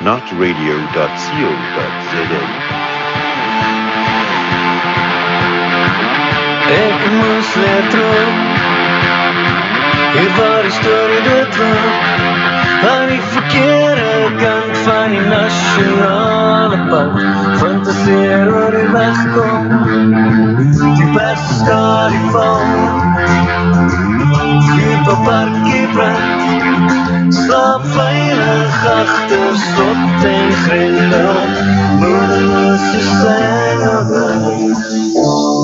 notradio.co.za. Ek moes weer terug Hier waar die storie dit loop Aan die kant van die nationale pad Fantaseer oor die wegkom. Die beste story van Keep op parkie brand. Slaap veilig achter slot en grendel Moedeloos is zijn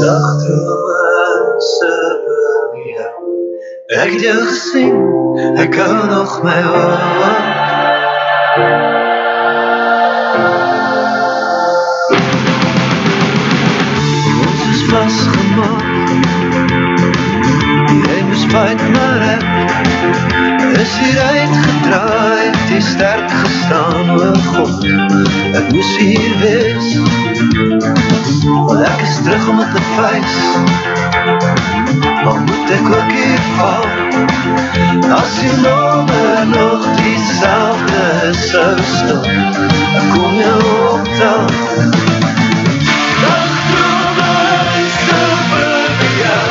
Dagdromen se beweer Ek het jou gesien, ek hou nog my woord Ons is vastgemaak Jy moes fight maar ek Is hier uitgedraai, die sterk gestaan, o God. Ek moes hier wees. Want ek is terug om het te vuis Maar moet ek ook hier val? As die nommer nog kom jou optel Nachtdromers over jou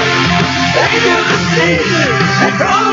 Ek het jou die woord Ek is die Nachtdromers over jou. Ek het jou gesien Ek hou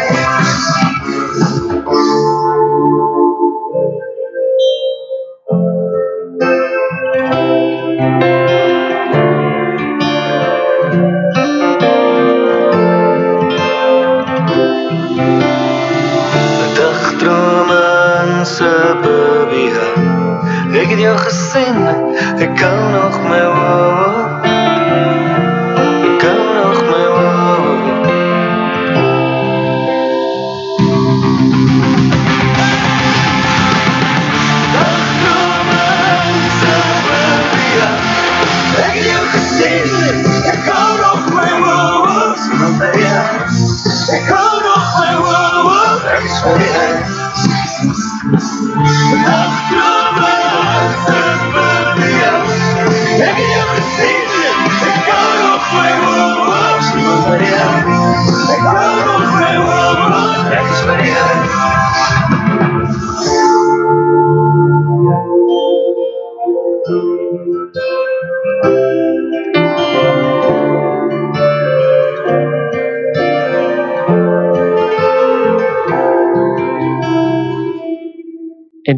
Ek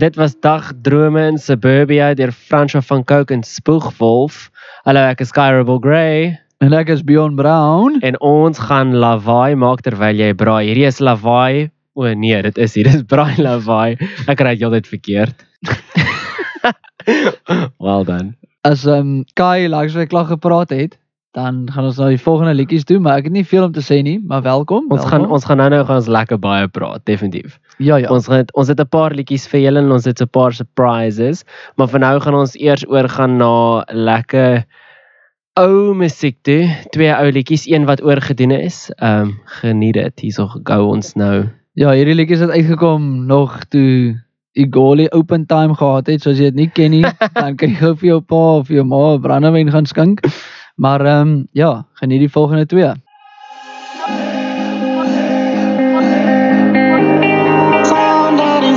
dit was Dagdrome in Suburbia deur Franswa van Coke en Spoegwolf. Hallo, ek is Sky Rebel Grey En ek is Bjorn Brown. en ons gaan lawaai maak terwyl jy braai. Hierdie is lawaai. O nee, dit is hier. Dis braai lawaai. Ek kry dit heeltyd verkeerd. well done. As ehm um, Kai langs my klag gepraat het, dan gaan ons nou die volgende liedjies doen, maar ek het nie veel om te sê nie, maar welkom. Ons gaan ons gaan nou-nou gaan ons lekker baie praat, definitief. ja ja. Ons het ons het 'n paar liedjies vir julle en ons het 'n paar surprises, maar vir nou gaan ons eers oorgaan na lekker ou musiek toe. Twee ou liedjies, een wat oorgedoen is. Ehm um, geniet dit. Hierso gou ons nou. Ja, hierdie liedjies het uitgekom nog toe Igoli open time gehad het. So as jy dit nie ken nie, dan kan jy gou vir jou pa of jou ma brandewyn gaan skink. Maar ehm um, ja, geniet die volgende twee. Saudade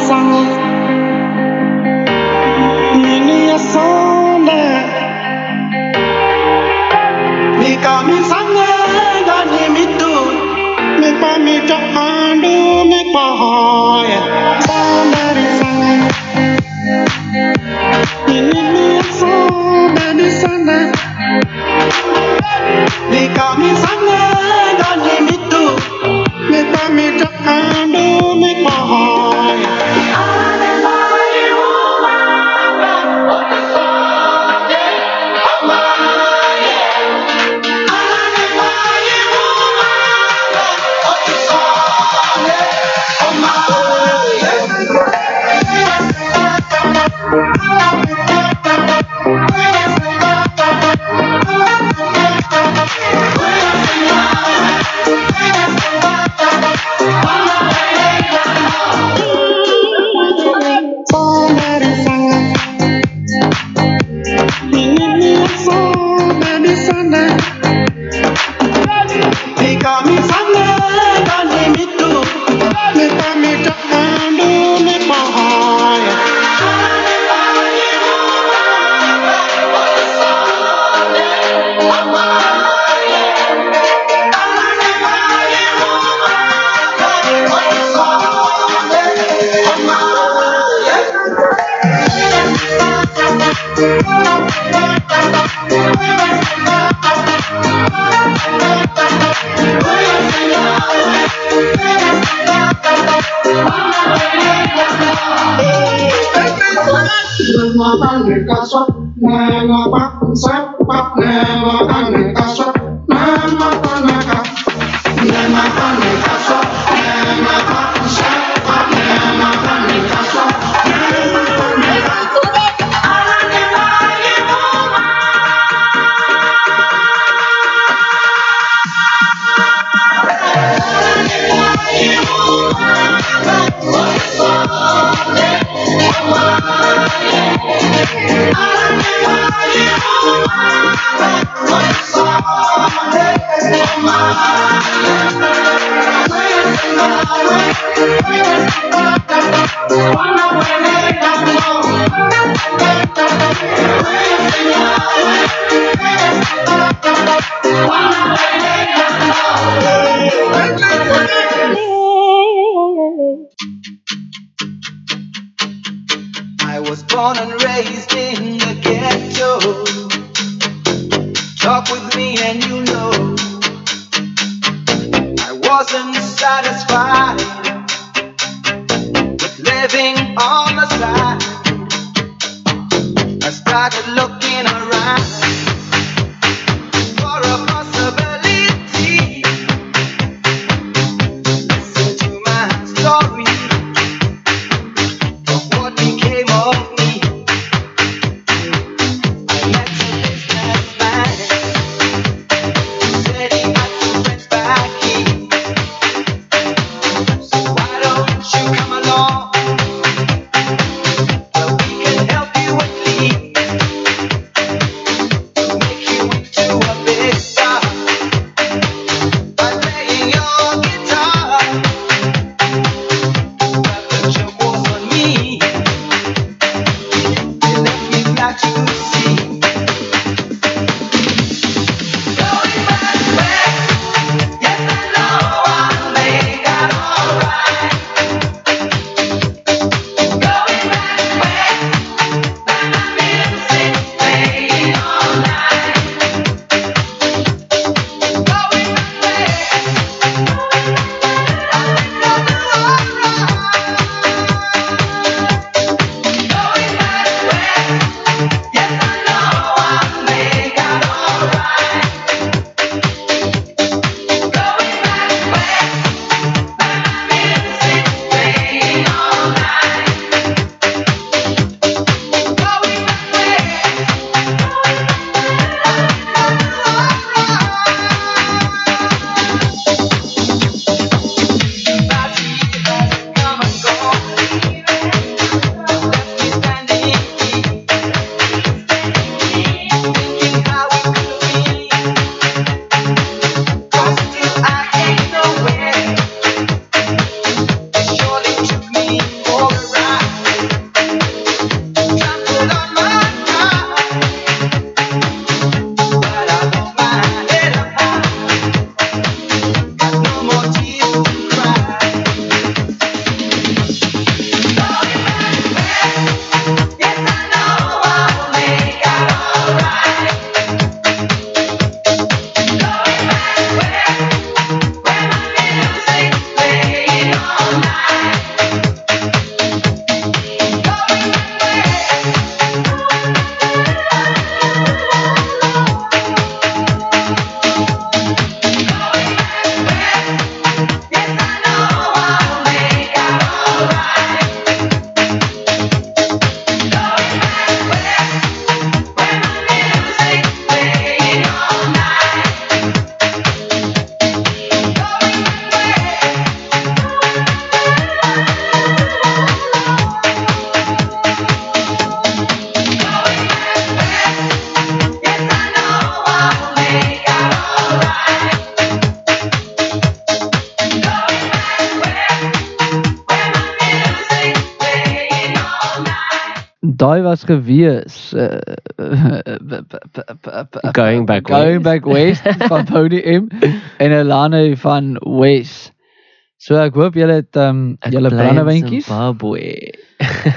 Africa. Gewees uh, Going back Going west. back west van Pony M en Elane van West. So ek hoop julle het um, julle brandewyntjies Zimbabwe.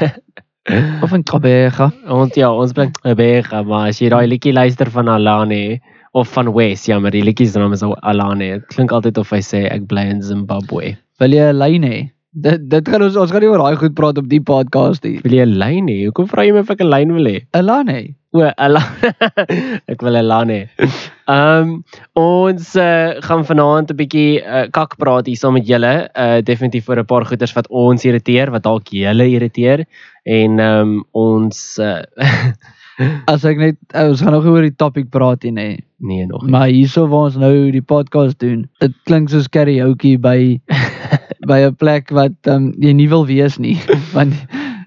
of in Kabega. Ons ja, ons bly Bega, maar as jy daai liedjie luister van Alane of van West, ja, maar die liedjie se naam is al Alane. Dit klink altyd of hy sê ek bly in Zimbabwe. Wil jy 'n lyn hê? Dit dit gaan ons ons gaan nie oor daai goed praat op die podcast nie. Wil jy 'n lyn hê? Hoekom vra jy my of ek 'n lyn wil hê? Elane. O, Alane. ek wil 'n lyn hê. Ehm ons uh, gaan vanaand 'n bietjie uh, kak praat hier saam met julle. Uh definitief oor 'n paar goeters wat ons irriteer, wat dalk julle irriteer en ehm um, ons uh, As ek net ons gaan nog oor die topik praat hier nê. nee nog. nie. Maar hierso waar ons nou die podcast doen, dit klink soos karaoke by by 'n plek wat um, jy nie wil wees nie. want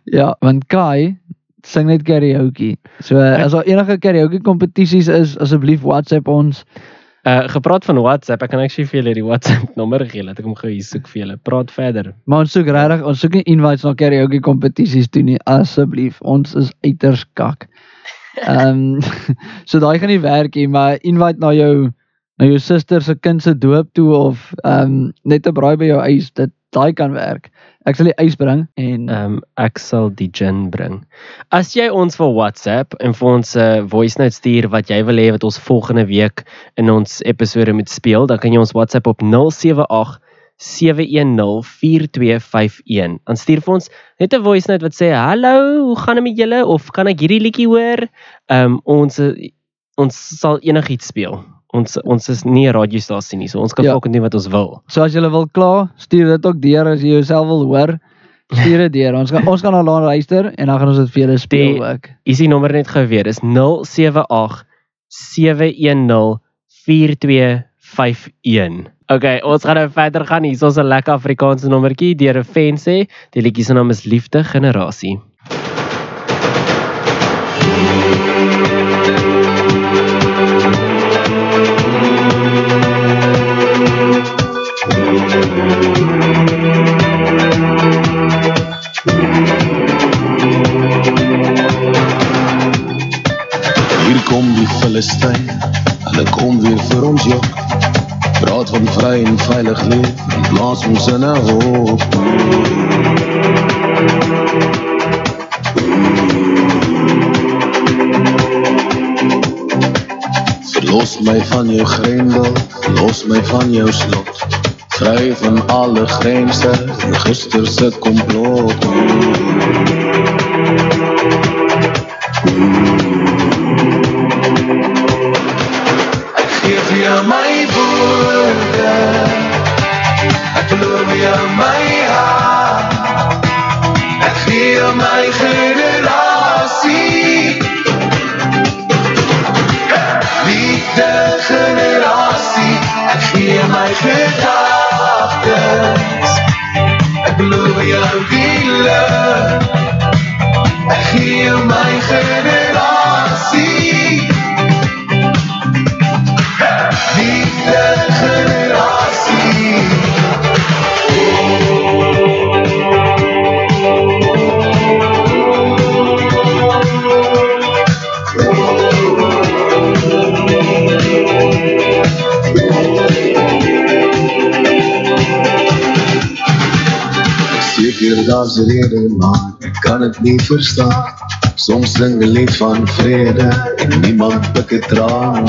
ja, want Kai sing net karaoke. So uh, as daar enige karaoke kompetisies is, asseblief WhatsApp ons. Uh gepraat van WhatsApp, ek kan actually vir julle die WhatsApp nommer gee, laat ek hom gou hier soek vir julle. Praat verder. Maar ons soek regtig, ons soek nie invites na karaoke kompetisies toe nie, asseblief. Ons is uiters kak. Ehm so daai gaan nie werk nie, maar invite na jou na jou suster se kind se doop toe of ehm net 'n braai by jou huis, dit daai kan werk. Ek sal die ys bring en Ehm um, ek sal die gin bring. As jy ons vir WhatsApp en vir ons 'n uh, voice note stuur wat jy wil hê wat ons volgende week in ons episode moet speel, dan kan jy ons WhatsApp op 078 7104251. Dan stuur vir ons net 'n voice note wat sê: "Hallo, hoe gaan dit met julle?" of "Kan ek hierdie liedjie hoor?" Ehm um, ons eh, ons sal enigiets speel. Ons ons is nie 'n radiostasie nie, so ons kan Ja. volgens doen wat ons wil. so as jy wil kla, stuur dit ook deur as jy jouself wil hoor. Stuur dit deur. Ons gaan ons gaan na laan luister en dan gaan ons dit vir julle speel Die- ook. Is die nommer net gou weer? Dis 078 710 4251. Okay, ons gaan nou verder gaan. Hier is ons 'n lekker Afrikaanse nommertjie deur 'n fan sê. Die liedjie se naam is Liefde Generasie. Hier Praat van vry en veilig leef en plaas ons in 'n hok. Verlos my van jou grendel, los my van jou slot. Vry van alle grense en gister se Seker daar's 'n rede maar ek kan dit nie verstaan. Soms sing 'n lied van vrede en niemand pik 'n traan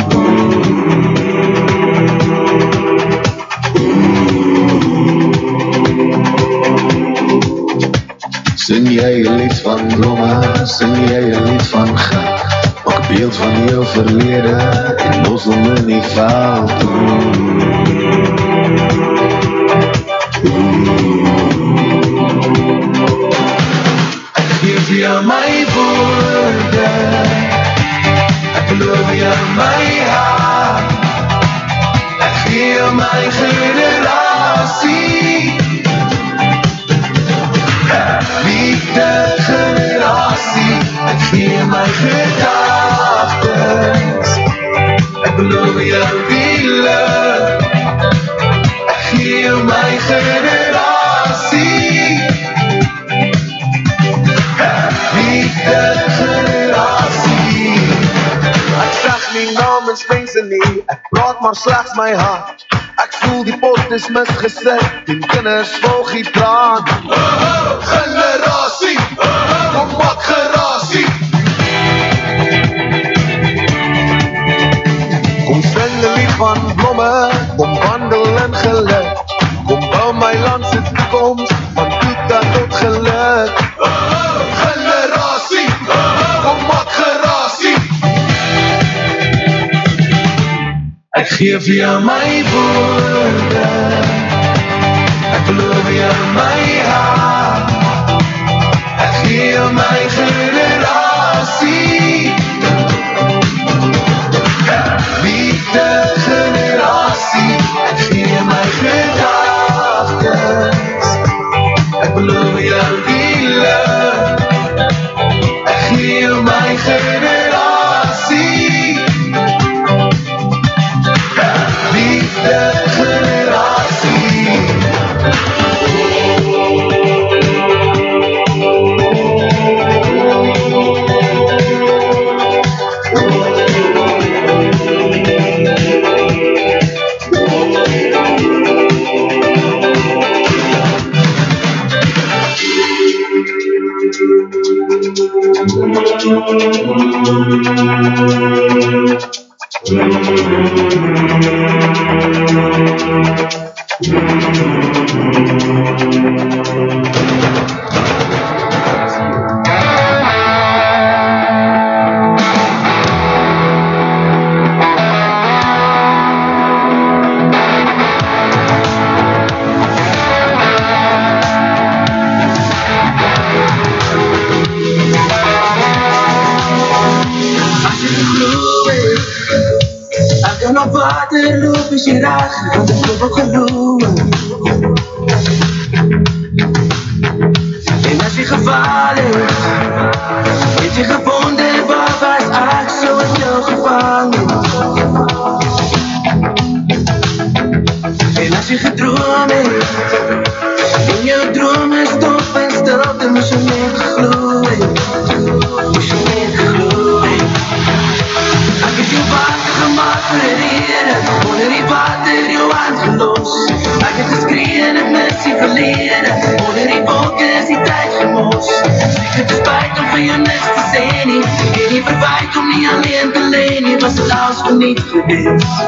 Sing jy 'n lied van blomme, sing jy 'n lied van geld Maak 'n beeld van jou verlede en los hom in die veld Geef jou my woorde Ek beloof jou my hart Ek gee jou my generasie Liefde generasie Ek gee jou my gedagtes Ek maar slegs my hart. Ek voel die pot is misgesit en kinders volg die traan. Oh, oh, generasie, oh, oh, kom maak gerasie. Kom sing 'n lied van blom Geef jou my woorde. Ek beloof jou my hart. serás Yes.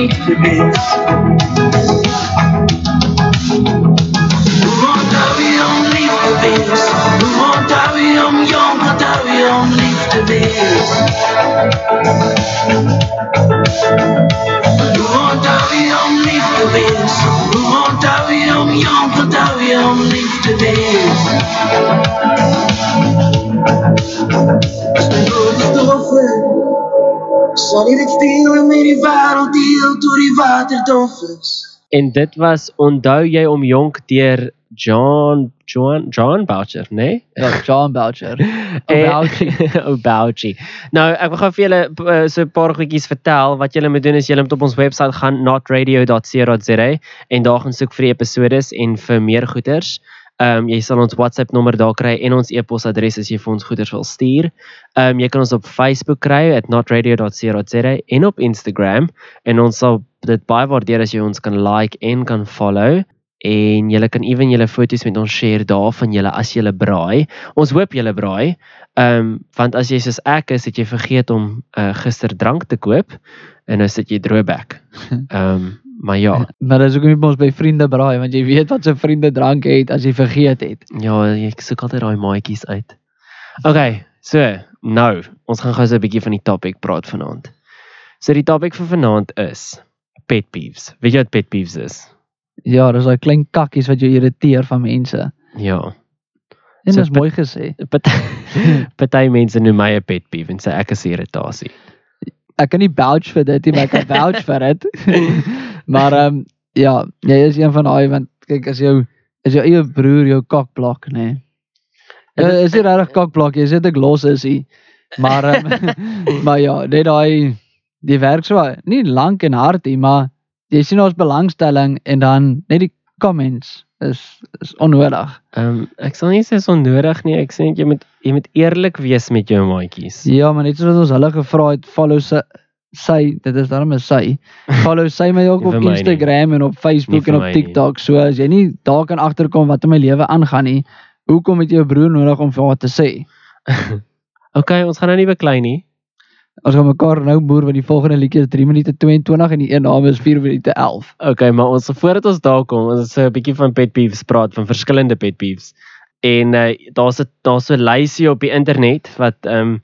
beat the beats. Ruan Davion, leave the beats. Ruan Davion, Yom Davion, leave the beats. Ruan Davion, leave the beats. Ruan Davion, Yom leave the beats. Sal jy dit stuur om met die wêreld deel toe die water dof is? En dit was onthou jy om jonk deur John John John Boucher, nee? Ja, John Boucher. Bouchie. o Bouchie. Nou, ek wil gou vir julle uh, so 'n paar goedjies vertel. Wat julle moet doen is julle moet op ons webwerf gaan notradio.co.za en daar gaan soek vir die episodes en vir meer goeders. Ehm um, jy sal ons WhatsApp nommer daar kry en ons e-posadres as jy vir ons goeders wil stuur. Ehm um, jy kan ons op Facebook kry @notradio.co.za en op Instagram en ons sal dit baie waardeer as jy ons kan like en kan follow en julle kan ewen julle foto's met ons share daarvan julle as julle braai. Ons hoop julle braai. Ehm um, want as jy soos ek is, het jy vergeet om uh, gister drank te koop en nou sit jy droogbek. Ehm um, maar ja, Maar dis hoekom jy ons by vriende braai want jy weet wat se vriende drank het as jy vergeet het. ja, ek soek altyd daai maatjies uit. Okay, so nou, ons gaan gou so 'n bietjie van die topic praat vanaand. So die topic vir vanaand is pet peeves. Weet jy wat pet peeves is? Ja, dis daai klein kakkies wat jou irriteer van mense. Ja. En So dis mooi gesê. Party party mense noem my 'n pet peeve en sê ek is irritasie. Ek kan nie vouch vir dit nie, maar ek kan vouch vir dit. maar ehm um, ja, jy is een van daai want kyk as jou is jou eie broer jou kakblok, nê. Nee. En Ja, dit- is nie regtig kakblok, jy sê ek los is hy. Maar um, maar ja, net daai die werk so nie lank en hard nie, maar jy sien ons belangstelling en dan net die comments is is onnodig. Ehm um, ek sal nie sê is onnodig nie. Ek sê net jy moet jy moet eerlik wees met jou maatjies. Ja, maar net soos wat ons hulle gevra het, follow sy sy, dit is daarom 'n sy. Follow sy my ook op my nie. Instagram en op Facebook en op. TikTok. So as jy nie daar kan agterkom wat in my lewe aangaan nie, hoekom het jy 'n broer nodig om vir haar te sê? Okay, ons gaan nou nie beklei nie. Ons gaan mekaar nou boer want die volgende liedjie is 3 minute 22 en die een naam is 4 minute 11. Okay, maar ons voordat ons daar kom, ons sê 'n bietjie van pet peeves praat van verskillende pet peeves. En uh, daar's 'n daar's so 'n lysie op die internet wat ehm um,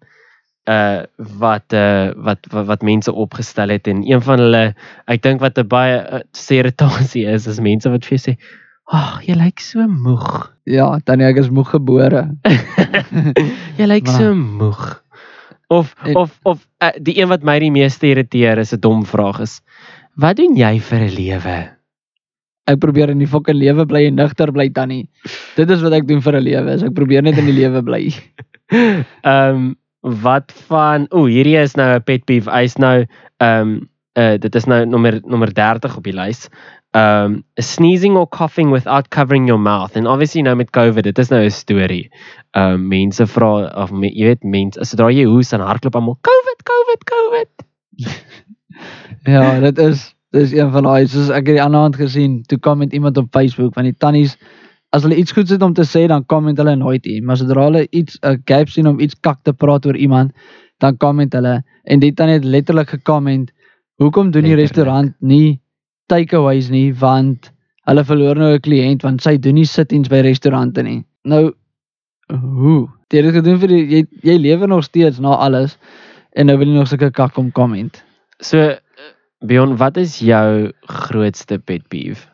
uh wat uh wat wat, wat mense opgestel het en een van hulle ek dink wat 'n baie uh, irritasie is is mense wat vir jou sê, "Ag, jy lyk so moeg." Ja, tannie ek is moeg gebore. jy lyk so Maar- moeg. Of En- of of uh, die een wat my die meeste irriteer is 'n dom vraag is, "Wat doen jy vir 'n lewe?" Ek probeer in die fucking lewe bly en nugter bly tannie. Dit is wat ek doen vir 'n lewe. Is ek probeer net in die lewe bly. Ehm um, wat van o, hierdie is nou 'n pet peeve. Hy's nou ehm um, uh, dit is nou nommer nommer 30 op die lys. Um, sneezing or coughing without covering your mouth. En obviously nou met COVID, dit is nou 'n storie. Um, mense vra of me, jy weet mense, sodra jy hoes dan hardloop almal COVID, COVID, COVID. Ja, dit is dis een van daai soos ek het die ander hand gesien, toe kom met iemand op Facebook van die tannies as hulle iets goeds het om te sê dan comment hulle nooit nie, maar sodra hulle iets 'n gap sien om iets kak te praat oor iemand, dan comment hulle en die tannie het letterlik gecomment, hoekom doen die restaurant nie takeaways nie want hulle verloor nou 'n kliënt want sy doen nie sit-ins by restaurante nie. Nou hoe? Jy het dit gedoen vir die, jy jy lewe nog steeds na alles en nou wil jy nog sulke kak kom comment. So Bjorn, wat is jou grootste pet peeve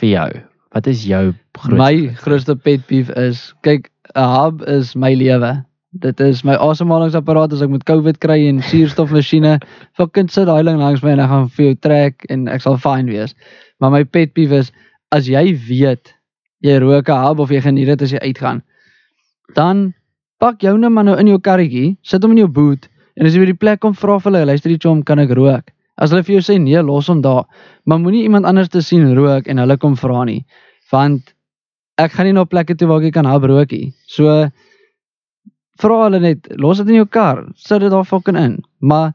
vir jou? Wat is jou grootste My grootste pet peeve is kyk 'n hub is my lewe. Dit is my asemhalingsapparaat as ek met COVID kry en suurstofmasjiene. Fucking sit daai ding langs my en ek gaan vir jou trek en ek sal fyn wees. Maar my pet peeve is as jy weet jy rook 'n hub of jy geniet dit as jy uitgaan, dan pak jou nou maar nou in jou karretjie, sit hom in jou boot en as jy by die plek kom vra vir hulle, luister die chom, kan ek rook? As hulle vir jou sê nee, los hom daar. Maar moenie iemand anders te sien rook en hulle kom vra nie, want ek gaan nie na plekke toe waar ek kan hap rookie. So vra hulle net, los dit in jou kar, sit dit daar fucking in. Maar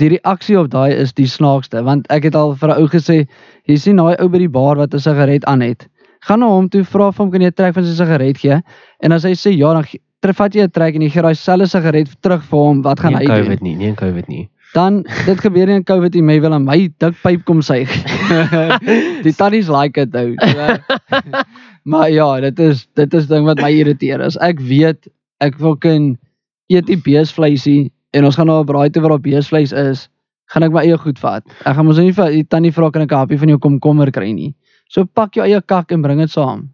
die reaksie op daai is die snaakste want ek het al vir 'n ou gesê, jy sien daai ou by die bar wat 'n sigaret aan het. Gaan na hom toe, vra vir hom kan jy 'n trek van sy sigaret gee? En as hy sê ja, dan vat jy 'n trek en jy gee daai selfde sigaret terug vir hom. Wat gaan nie hy doen? COVID nie, nie in COVID nie. Dan dit gebeur nie in COVID nie, my wil aan my dik pyp kom suig. die tannies like dit nou. So, maar ja, dit is dit is ding wat my irriteer. As ek weet ek fucking eet die beesvleisie en ons gaan na 'n braai toe waar daar beesvleis is, gaan ek my eie goed vat. Ek gaan mos nie vir tannie vra kan ek 'n happie van jou komkommer kry nie. So pak jou eie kak en bring dit saam.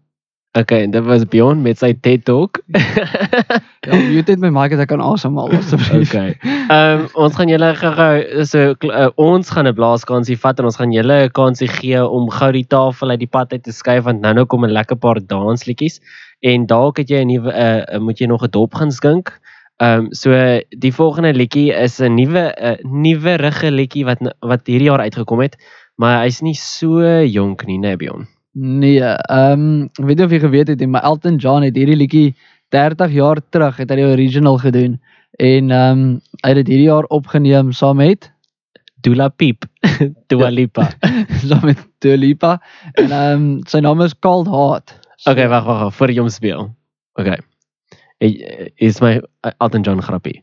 Okay, dit was Bjorn met sy TED Talk. Ja, mute dit my mic as ek kan asemhaal asseblief. okay. Ehm um, ons gaan julle gou so uh, ons gaan 'n blaaskansie vat en ons gaan julle 'n kansie gee om gou die tafel uit die pad uit te skuif want nou nou kom 'n lekker paar dansliedjies en dalk het jy 'n nuwe uh, moet jy nog 'n dop gaan skink. Ehm um, so die volgende liedjie is 'n nuwe 'n nuwe rige liedjie wat wat hierdie jaar uitgekom het, maar hy's nie so jonk nie, nee Bjorn. Nee, ehm um, weet nie of jy geweet het nie, maar Elton John het hierdie liedjie 30 jaar terug het hy die original gedoen en ehm um, hy het dit hierdie jaar opgeneem saam met Dula Peep, Dua Lipa. saam met Dua Lipa en ehm um, sy naam is Cold Heart. Okay, wag wag voor jy hom speel. Okay. Hy- Is my uh, Elton John grappie.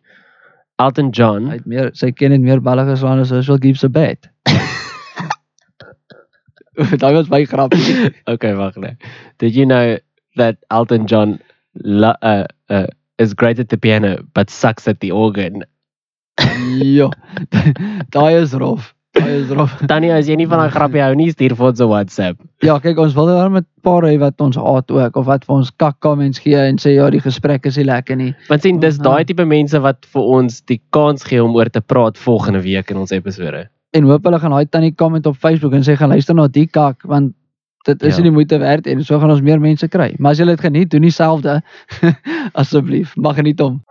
Elton John Hy het meer sy ken het meer balle geslaan as Social Gibbs se bed. Daai was baie grappig. okay, wag nee. Did you know that Elton John lo- uh, uh, is great at the piano but sucks at the organ? ja. Daai is rof. Daai is rof. Tannie, as jy nie van daai grappie hou nie, stuur vir ons 'n WhatsApp. Ja, kyk ons wil daar met paar hê wat ons haat ook of wat vir ons kak comments gee en sê ja, die gesprek is nie lekker nie. Want sien, dis Mhm. daai tipe mense wat vir ons die kans gee om oor te praat volgende week in ons episode. En hoop hulle gaan daai tannie comment op Facebook en sê gaan luister na die kak want dit is Ja. nie die moeite werd en so gaan ons meer mense kry. Maar as jy dit geniet, doen dieselfde asseblief. Mag geniet hom.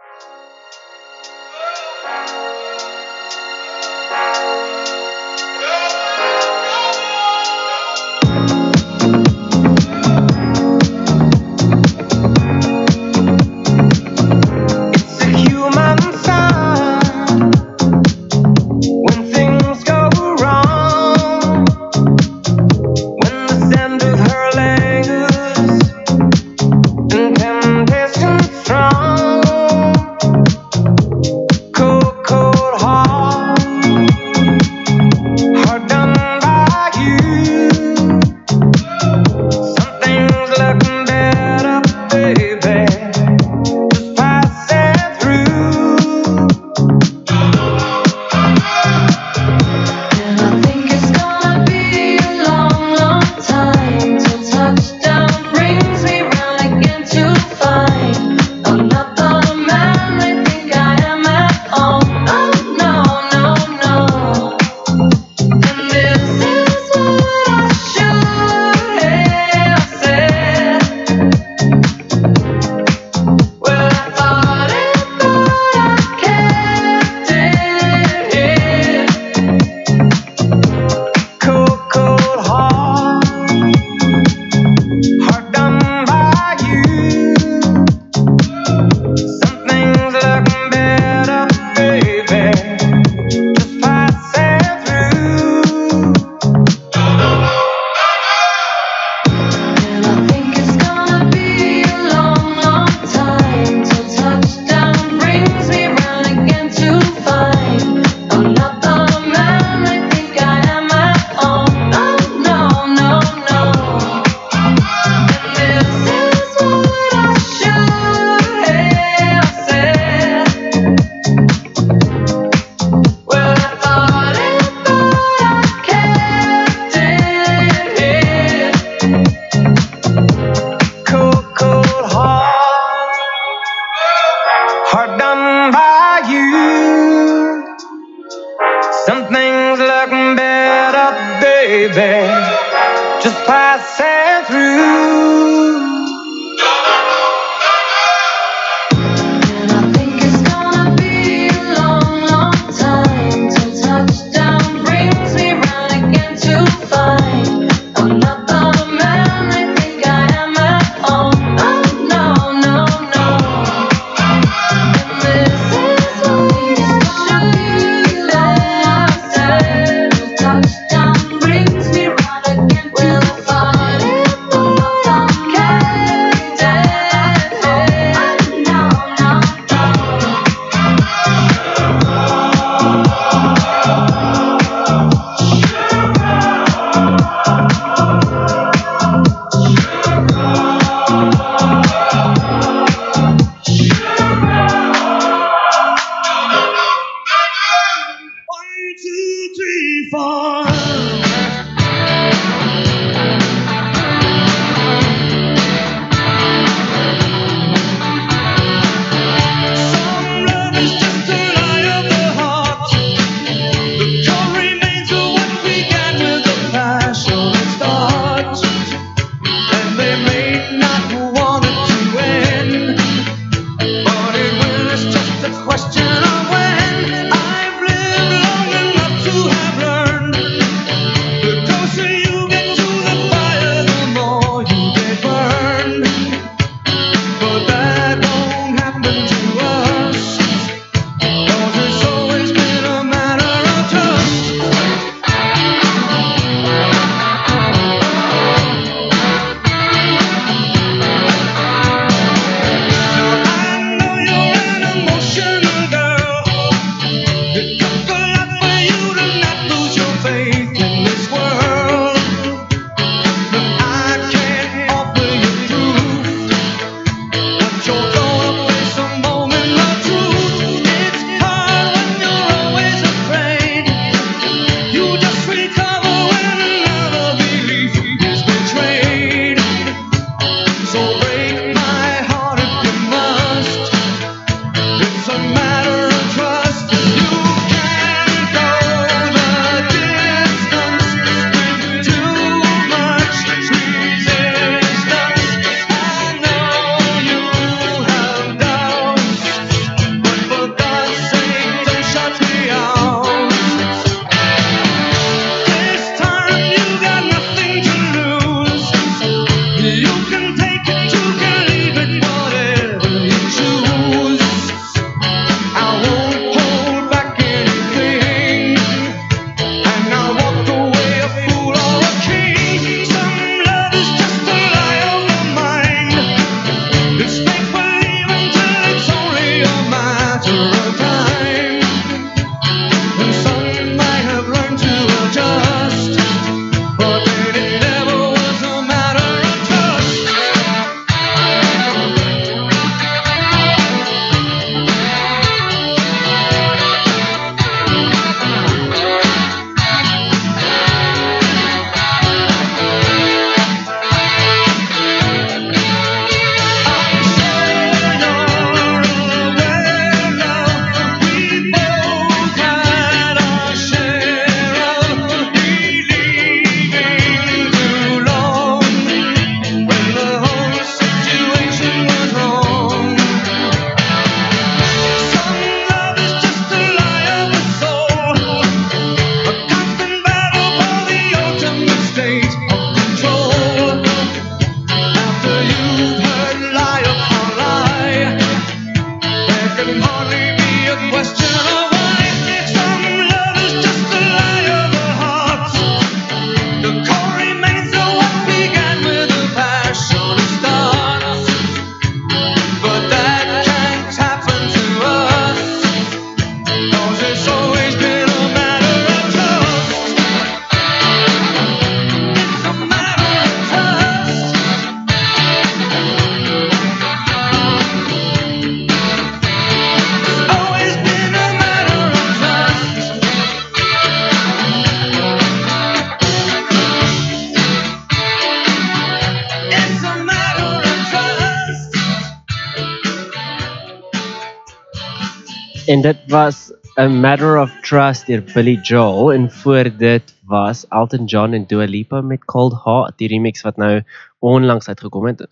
En dit was A Matter of Trust deur Billy Joel en voor dit was Elton John en Dua Lipa met Cold Heart, die remix wat nou onlangs uitgekom het.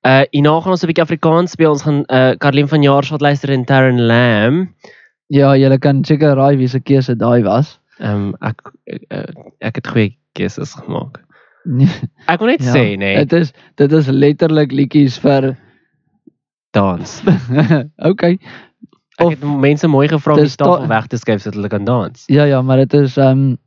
Uh hierna gaan ons 'n bietjie Afrikaans speel. Ons gaan uh Karlien van Jaarsveld luister en Taryn Lamb. Ja, jy kan seker raai wie se keuse daai was. Ehm um, ek ek, uh, ek het goeie keuses gemaak. Nee, Ek wil net ja, sê nee, Dit is dit is letterlik liedjies vir dans. okay. Ek Of- het mense mooi gevra om die tafel weg te skuif sodat hulle kan dans. Ja ja, maar dit is ehm um,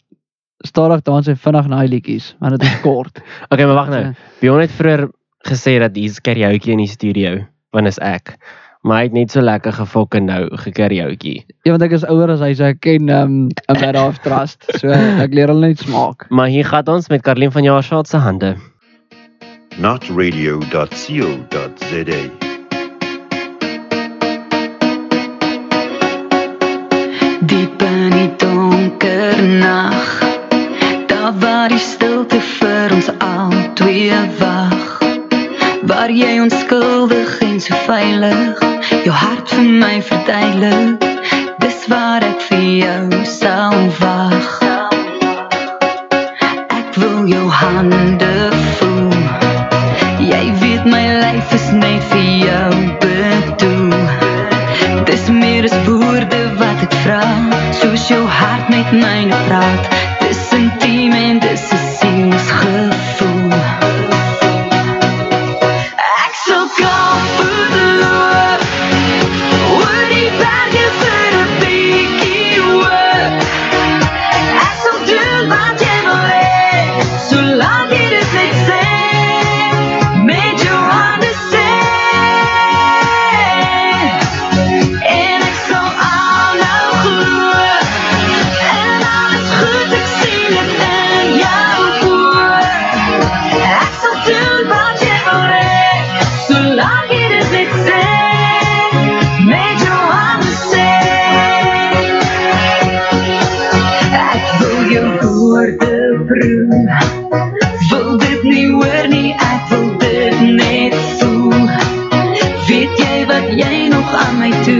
stadig dans en vinnig naai liedjies, maar dit is kort. Okay, maar wag nou. Bjorn het vroeër gesê dat hier's karaoke in die studio, want is ek. Maar hy het net so lekker gefok en nou gekaraoke. ja, want ek is ouer as hy, so ek ken ehm um, 'n matter of trust. So ek leer hulle net smaak. Maar hier gaan ons met Karlien van Jaarsveld se hande. Notradio.co.za Diep in die donker nag. Daar waar die stilte vir ons al twee wag. Waar jy onskuldig en so veilig Jou hart vir my verduidelik. Dis waar ek vir jou sal wag. Ek wil jou hande voel. Jy weet my lyf is net vir jou Soos jou hart met myne praat nog aan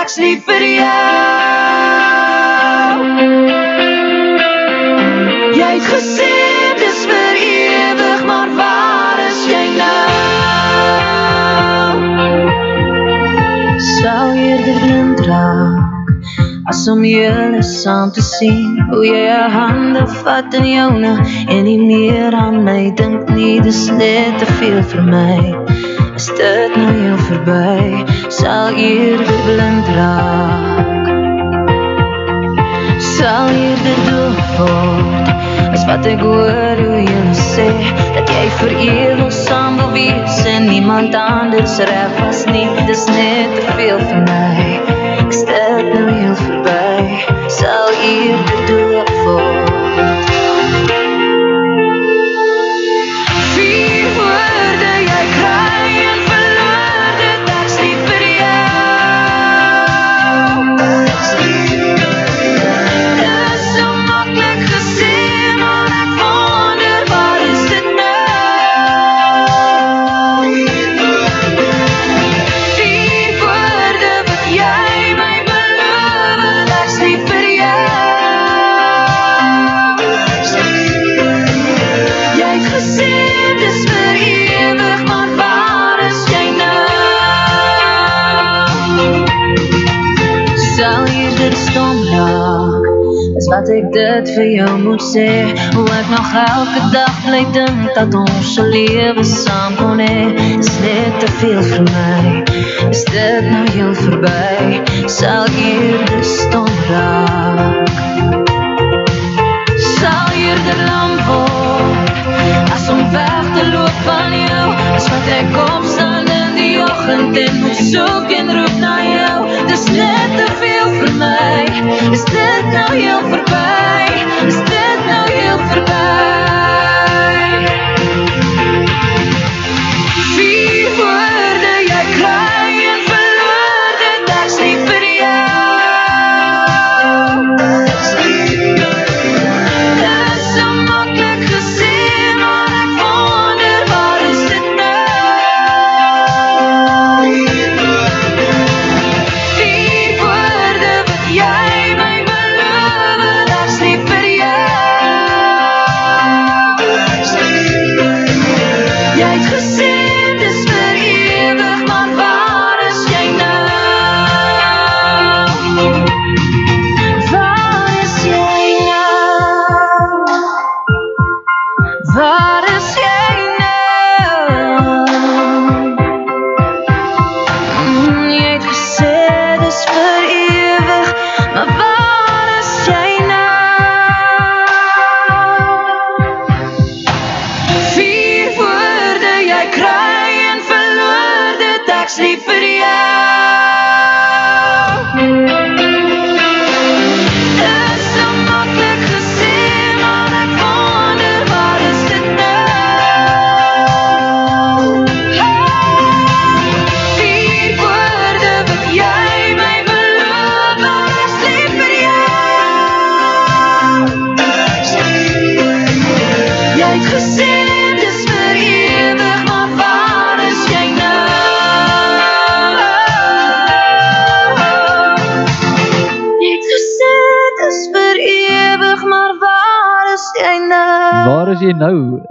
ek's lief vir jou. Jy het gesê dis vir ewig, maar waar is jy nou? Sou eerder blind raak as om julle saam te sien hoe jy jou hande vat in joune en nie meer aan my dink nie dis net te veel vir my is dit nou jou verby sal eerder blind raak sal eerder doof word as wat ek hoor hoe jy sê dat jy vir ewig saam wil wees en niemand anders reg was nie. Dis net te veel vir my. Is dit nou heel verby? Sal eerder dood word. Ek dit vir jou moet sê. Hoe ek nog elke dag bly dink Dat ons lewe saam kon hê Is net te veel vir my. Is dit nou heel verby? Sal eerder stom raak? Sal eerder lam word? As om weg te loop van jou Is wat ek opstaan in die oggend En moet soek en roep na jou Dis net te veel vir my Is dit nou heel verby Is dit nou heel verby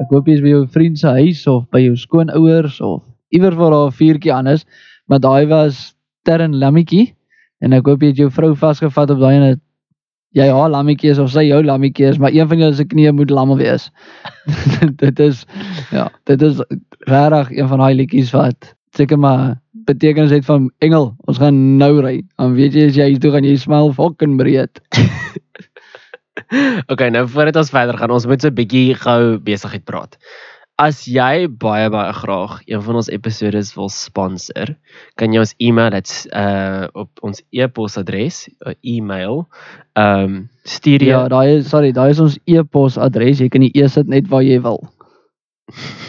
Ek hoop jy is by jou vriend se huis of by jou skoonouers of iewers waar daar 'n vuurtjie aan is, maar daai was Terren lammetjie en ek hoop jy het jou vrou vasgevat op daai en jy haar lammetjie is of sy jou lammetjie is, maar een van julle se knieë moet lam wees. dit is ja, dit is regtig een van daai liedjies wat seker maar betekenis het van engel. Ons gaan nou ry. Dan weet jy as jy hier toe gaan jy smil fucking breed. Okay, nou voordat ons verder gaan, ons moet so 'n bietjie gou besigheid praat. As jy baie baie graag een van ons episodes wil sponsor, kan jy ons e-mail dit uh op ons e-posadres, uh, e-mail, ehm um, stuur jy Ja, daai is sorry, daai is ons e-pos adres. Jy kan die e sit net waar jy wil.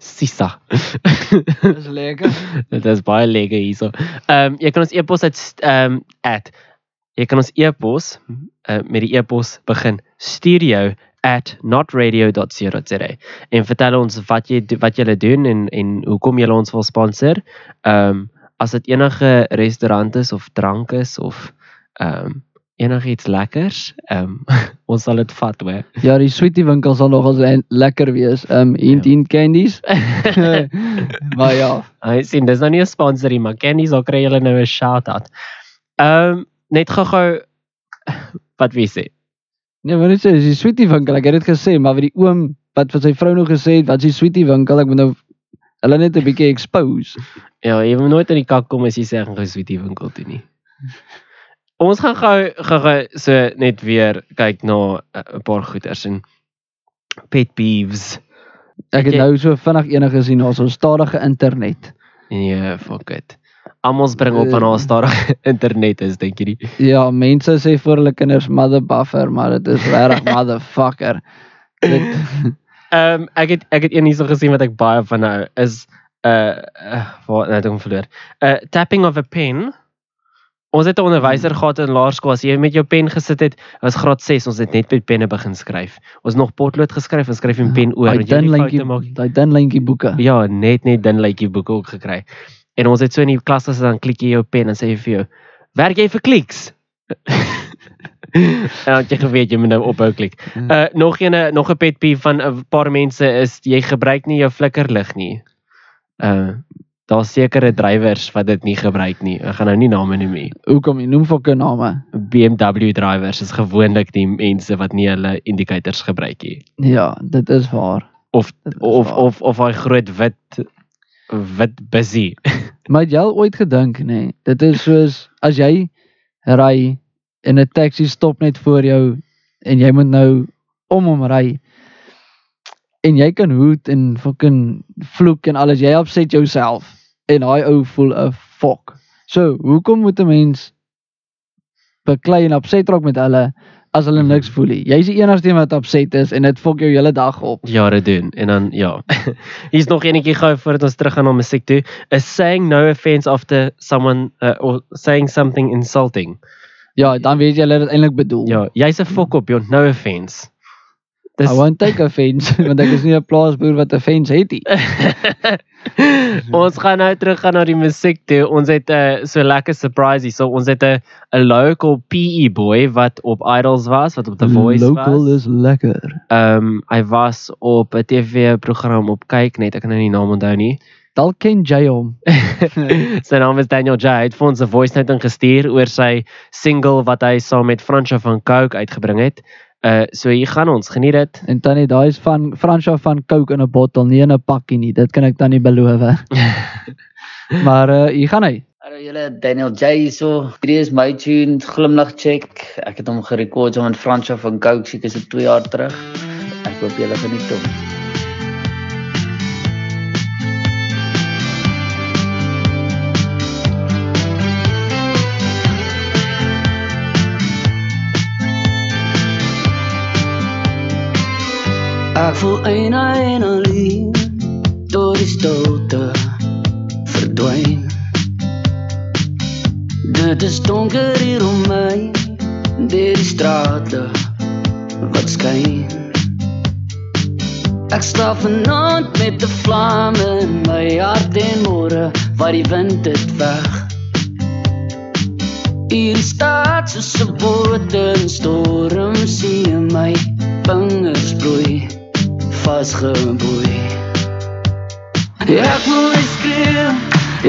Sisa. Dis lekker. Dit is baie lekker hierso. Ehm um, jy kan ons e-pos uit ehm um, jy kan ons e-pos uh, met die e-pos begin at notradio.co.za en vertel ons wat jy wat jy doen en en hoekom jy ons wil sponsor. Ehm um, as dit enige restaurant is of drank is of ehm um, enigiets lekkers, ehm um, ons sal dit vat hoor. Ja, die sweetie winkel sal nogal le- lekker wees. Um hint Ja. hint candies. maar ja, Hy sien dis nou nie 'n sponsor nie, maar Kenny sal kry julle nou 'n shout-out. Ehm um, net gou-gou wat wie sê? nee, wat net sê, dis die sweetie winkel. Ek het dit gesê, maar vir die oom wat vir sy vrou nog gesê het, wat is die sweetie winkel? Ek moet nou hulle net 'n bietjie expose. Ja, jy moet nooit in die kak kom as jy sê gou sweetie winkel toe nie. Ons gaan gou gou so net weer kyk na uh, 'n paar goeters en pet peeves. Ek het Jy- nou so vinnig enige gesien ons ons stadige internet. Nee, fuck it. Almal bring op van Eh. haar stadige internet is dink jy nie? Ja, mense sê vir hulle kinders mother buffer, maar dit is regtig motherfucker. Ehm um, ek het ek het een hierso gesien wat ek baie van nou is uh, uh wat nou het ek hom verloor. Uh tapping of a pen. Ons het 'n onderwyser gehad in laerskool as jy met jou pen gesit het, was graad 6, ons het net met penne begin skryf. Ons het nog potlood geskryf en skryf met pen oor want jy lyntjie, foute maak. daai dun lyntjie boeke. Ja, net net dun lykie boeke ook gekry. En ons het so in die klas gesit dan klik jy jou pen en sê vir jou, "Werk jy vir kliks?" en dan jy geweet jy moet nou ophou klik. Uh nog een nog 'n pet peeve van 'n paar mense is jy gebruik nie jou flikkerlig nie. Uh daar's sekere drywers wat dit nie gebruik nie. Ek gaan nou nie name noem nie. Hoekom jy noem fucking name? BMW drywers is gewoonlik die mense wat nie hulle indicators gebruik nie. Ja, dit is waar. Of is of waar. of of daai groot wit wit busy. Maar het jy al ooit gedink, nê? Nee, dit is soos as jy ry en 'n taxi stop net voor jou en jy moet nou om hom ry. En jy kan hoed en fucking vloek en alles. Jy opset jouself en daai ou voel 'n fok. So, hoekom moet 'n mens beklei en opset raak met hulle as hulle niks voel nie? Jy's die enigste een wat opset is en dit fok jou hele dag op. jare doen en dan ja. Hier's nog enetjie gou voordat ons terug gaan na musiek toe. Is saying no offense after someone uh, or saying something insulting. Ja, dan weet jy hulle dit eintlik bedoel. Ja, jy's 'n fok op, jou no offense. I won't take offense want ek is nie 'n plaasboer wat offense het nie. ons gaan nou terug gaan na die musiek toe. Ons het 'n uh, so lekker surprise hier. So ons het 'n 'n local PE boy wat op Idols was, wat op The Voice Local was. is lekker. Ehm um, hy was op 'n TV program op kyk net, ek kan nou nie die naam onthou nie. Dalk ken jy hom. sy naam is Daniel J. Hy het vir ons 'n voice note ingestuur oor sy single wat hy saam met Fransja van Coke uitgebring het. Uh so hier gaan ons, geniet dit. En tannie, daai is van Fransja van Coke in 'n bottel, nie in 'n pakkie nie. Dit kan ek tannie beloof. maar uh hier gaan hy. Hallo julle, Daniel J hierso. Hierdie is my tune Glimlag Check. Ek het hom gerekord saam met Fransja van Coke seker so 2 jaar terug. Ek hoop julle geniet hom. Ek voel een en alleen door die stilte verdwyn. Dit is donker hier om my, deur die strate wat skyn. Ek slaap vanaand met 'n vlam in my hart en môre wat die wind dit weg. Hier staat soos 'n boot in storm sien my vingers bloei vasgeboei. Ek wil net skree,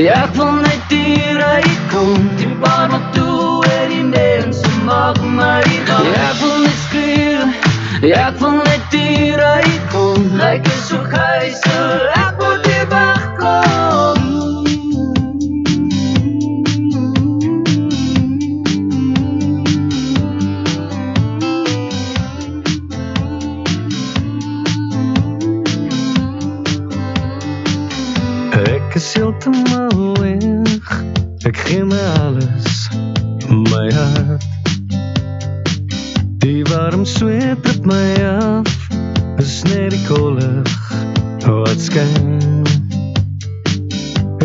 ek wil net hier uitkom, die bar wat toe en die mense maak my gaan. Ek wil net skree, ek wil net hier uitkom, like is so geisel, ek moet hier wegkom. Heeltemal weg. Ek gee my alles, my hart. Die warm sweet op my af. Is net die kolig wat skyn.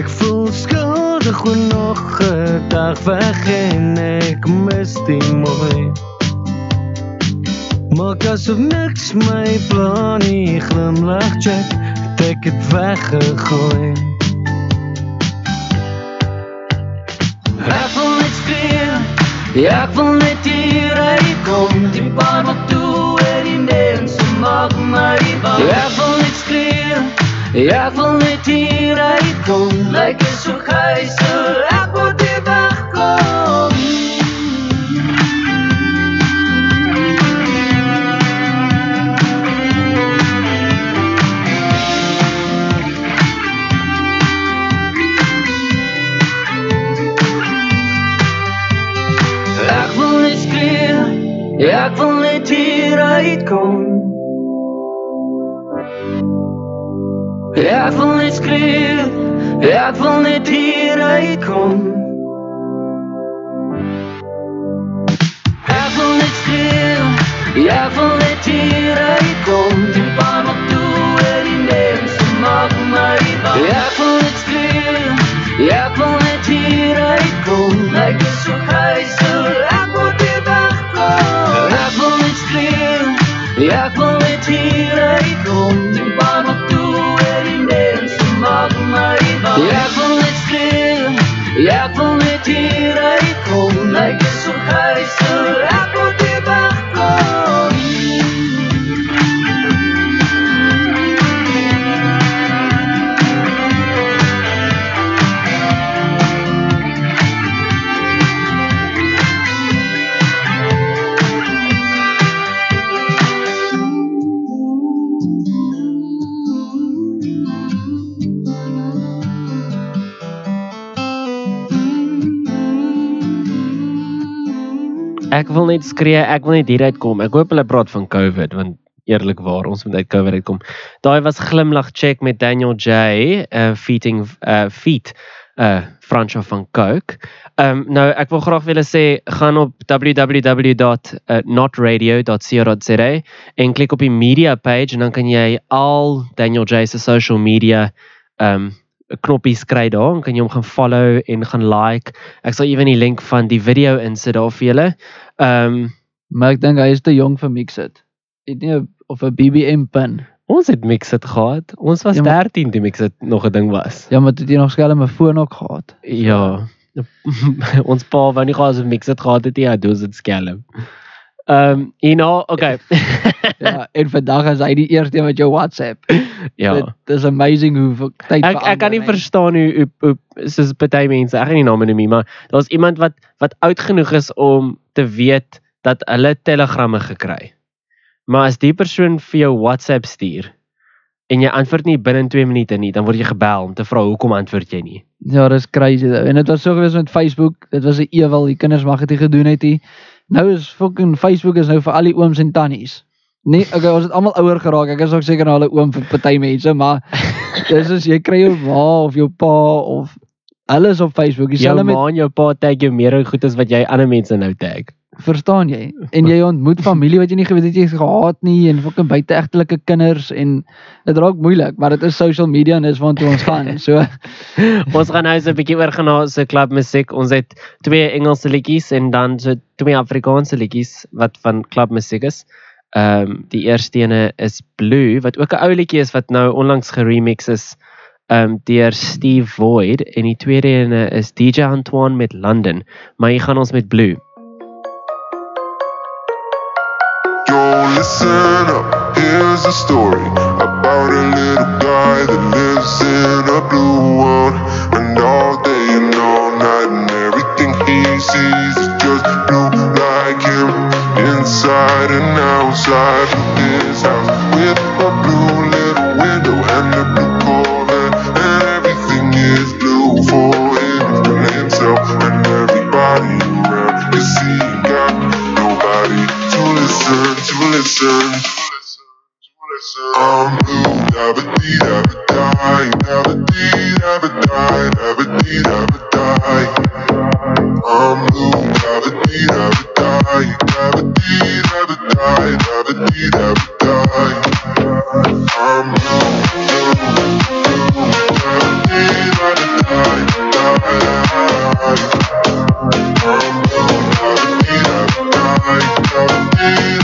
Ek voel skuldig oor nog 'n dag weg en ek mis die mooi. Maak asof niks my plan nie glimlag check het ek het weggegooi skree, ek wil net hier uitkom, die bar wat toe en die mense maak my bang. Ek wil net skree, ek wil net hier uitkom, like is so geisel, ek moet hier wegkom. Ja, ek wil net hier uitkom. Ja, ek wil net skreeu. Ja, ek wil net hier uitkom. Ek wil net skreeu. Ja, ek wil net hier uitkom. Die baan op toe en die neems maak my bang. Ja, ek wil net skreeu. Ja, ek wil net hier uitkom. Skreeu. Ja, ek wil net hier uitkom. Die baan Ek wil net skree, ek wil net hieruit kom. Ek hoop hulle praat van COVID want eerlikwaar, ons moet uit COVID uitkom. Daai was glimlag check met Daniel J, uh feating uh feat uh Franco van Coke. Ehm um, nou ek wil graag wil sê gaan op www.notradio.co.za en klik op die media page en dan kan jy al Daniel J se social media ehm um, knoppies kry daar en kan jy hom gaan follow en gaan like. Ek sal ewen die link van die video insit daar vir julle. Ehm um, Maar ek dink hy is te jonk vir Mixit. Het nie 'n- of 'n BBM pin. ons het Mixit gehad. Ons was Ja, ja, maar- 13 toe Mixit nog 'n ding was. Ja, maar het jy nog skelm 'n foon ook gehad. Ja. ons pa wou nie gehad het Mixit gehad het nie, ja, dis dit skelm. Ehm um, know, okay. Ja, en vandag is hy die eerste een wat jou WhatsApp. ja. Dit is amazing hoe tyd Ek ek kan nie verander, hè. verstaan hoe hoe, hoe soos party mense, ek gaan nie name noem nie, maar daar's iemand wat wat oud genoeg is om te weet dat hulle telegramme gekry. Maar as die persoon vir jou WhatsApp stuur en jy antwoord nie binne 2 minute nie, dan word jy gebel om te vra hoekom antwoord jy nie. Ja, dis crazy. En dit was so gewees met Facebook. Dit was 'n ewel. Die kinders mag dit nie gedoen het nie. Nou is fucking Facebook is nou vir al die ooms en tannies. Nee, okay, ons het almal ouer geraak. Ek is ook seker nou 'n oom vir party mense, maar dis is jy kry jou ma of jou pa of alles op Facebook. Jou Dieselfde met ma en jou pa tag jou meer goed as wat jy ander mense nou tag. Verstaan jy? En jy ontmoet familie wat jy nie geweet het jy gehad nie en fucking buiteegtelike kinders en dit raak moeilik, maar dit is social media en dis waartoe ons gaan. So Ons gaan nou so 'n bietjie oorgaan na se klub musiek. Ons het twee Engelse liedjies en dan so twee Afrikaanse liedjies wat van klub musiek is. Ehm um, die eerste ene is Blue wat ook 'n ou liedjie is wat nou onlangs geremix is ehm um, deur Steve Void en die tweede ene is DJ Antoine met London. Maar hier gaan ons met Blue. Listen up. Here's a story about a little guy that lives in a blue world. And all day and all night, and everything he sees is just blue like him. Inside and outside of his house, with a blue little window and a blue to listen. I'm blue, dabba dee dabba die, dabba dee dabba die, dabba dee dabba die. I'm blue, dabba dee dabba die, dabba dee dabba die, dabba dee dabba die. I'm blue, blue, blue, dabba dee dabba die, die. I'm blue, dabba dee dabba die, dabba dee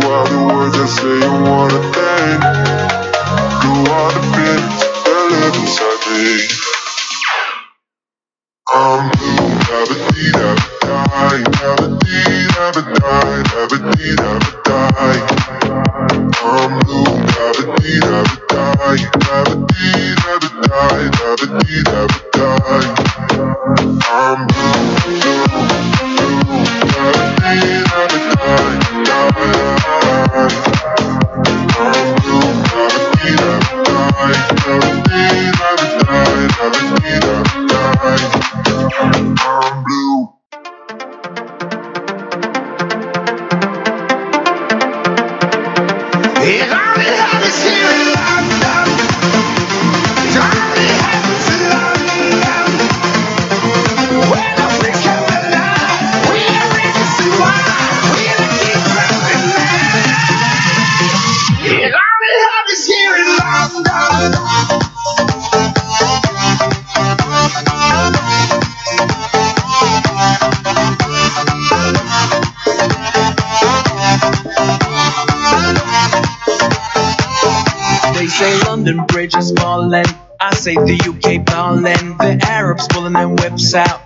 all the words I say I wanna thank You are the feelings that live inside me I'm blue, have a deed, have a die Have a deed, have a die, have a deed, have a die I'm blue, have a deed, have a die Have a deed, have a die, have a deed, have a die I'm blue, blue only happens here in London. Say London Bridge is falling. I say the UK ballin'. The Arabs pulling their whips out.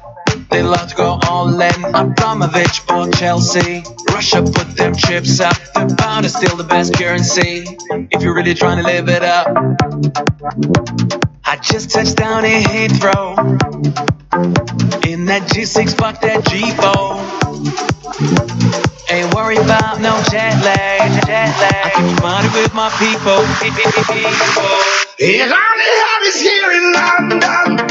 They love to go all in. Abramovich for Chelsea. Russia put them chips up. The pound is still the best currency. If you're really trying to live it up. I just touched down in Heathrow. In that G6, fuck that G4. Ain't worried about no jet lag, with my people. Only happens here in London.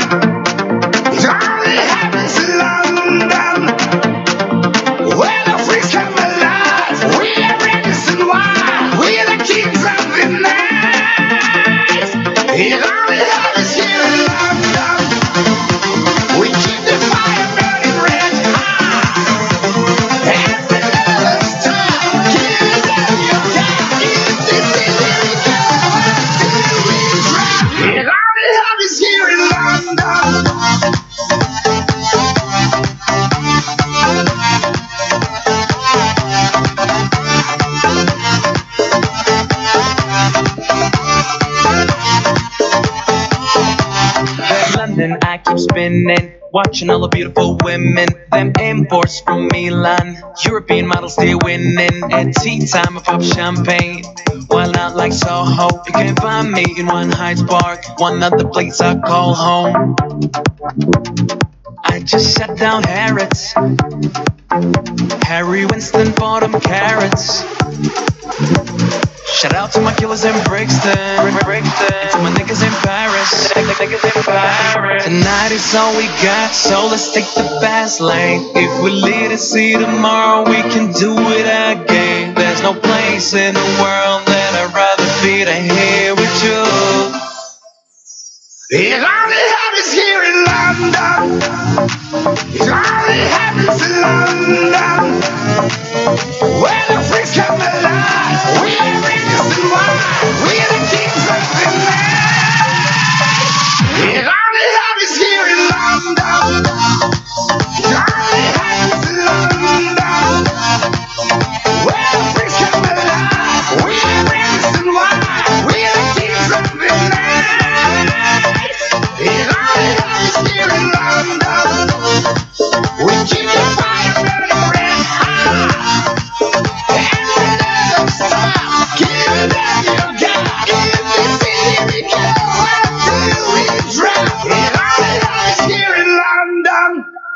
Watching all the beautiful women. Them imports from Milan. European models still winning. At tea time, I pop champagne. While out like Soho, you can find me in one Hyde Park. One of the place I call home. I just shut down Harrods. Harry Winston for them carrots. Shout out to my killers in Brixton. Brixton. And to my niggas in Paris. Niggas in Paris. Tonight is all we got, so let's take the fast lane. If we live to see tomorrow, we can do it again. There's no place in the world that I'd rather be than here with you. It only happens here in London. It only happens in London. Where the freaks come alive. We are innocent wild.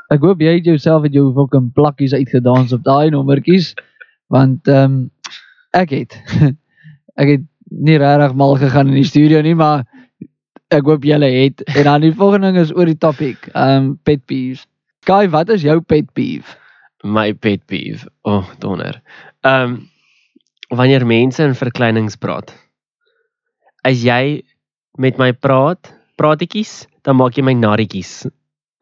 Ek hoop jy het jouself met jou fucking plakkies uitgedans op daai nommertjies want ehm um, ek het ek het nie regtig mal gegaan in die studio nie maar ek hoop julle het en dan die volgende ding is oor die topic ehm um, pet peeves. Kai, wat is jou pet peeve? My pet peeve. O, oh, donder. Ehm um, wanneer mense in verkleinings praat. As jy met my praat, praatjies, dan maak jy my narretjies.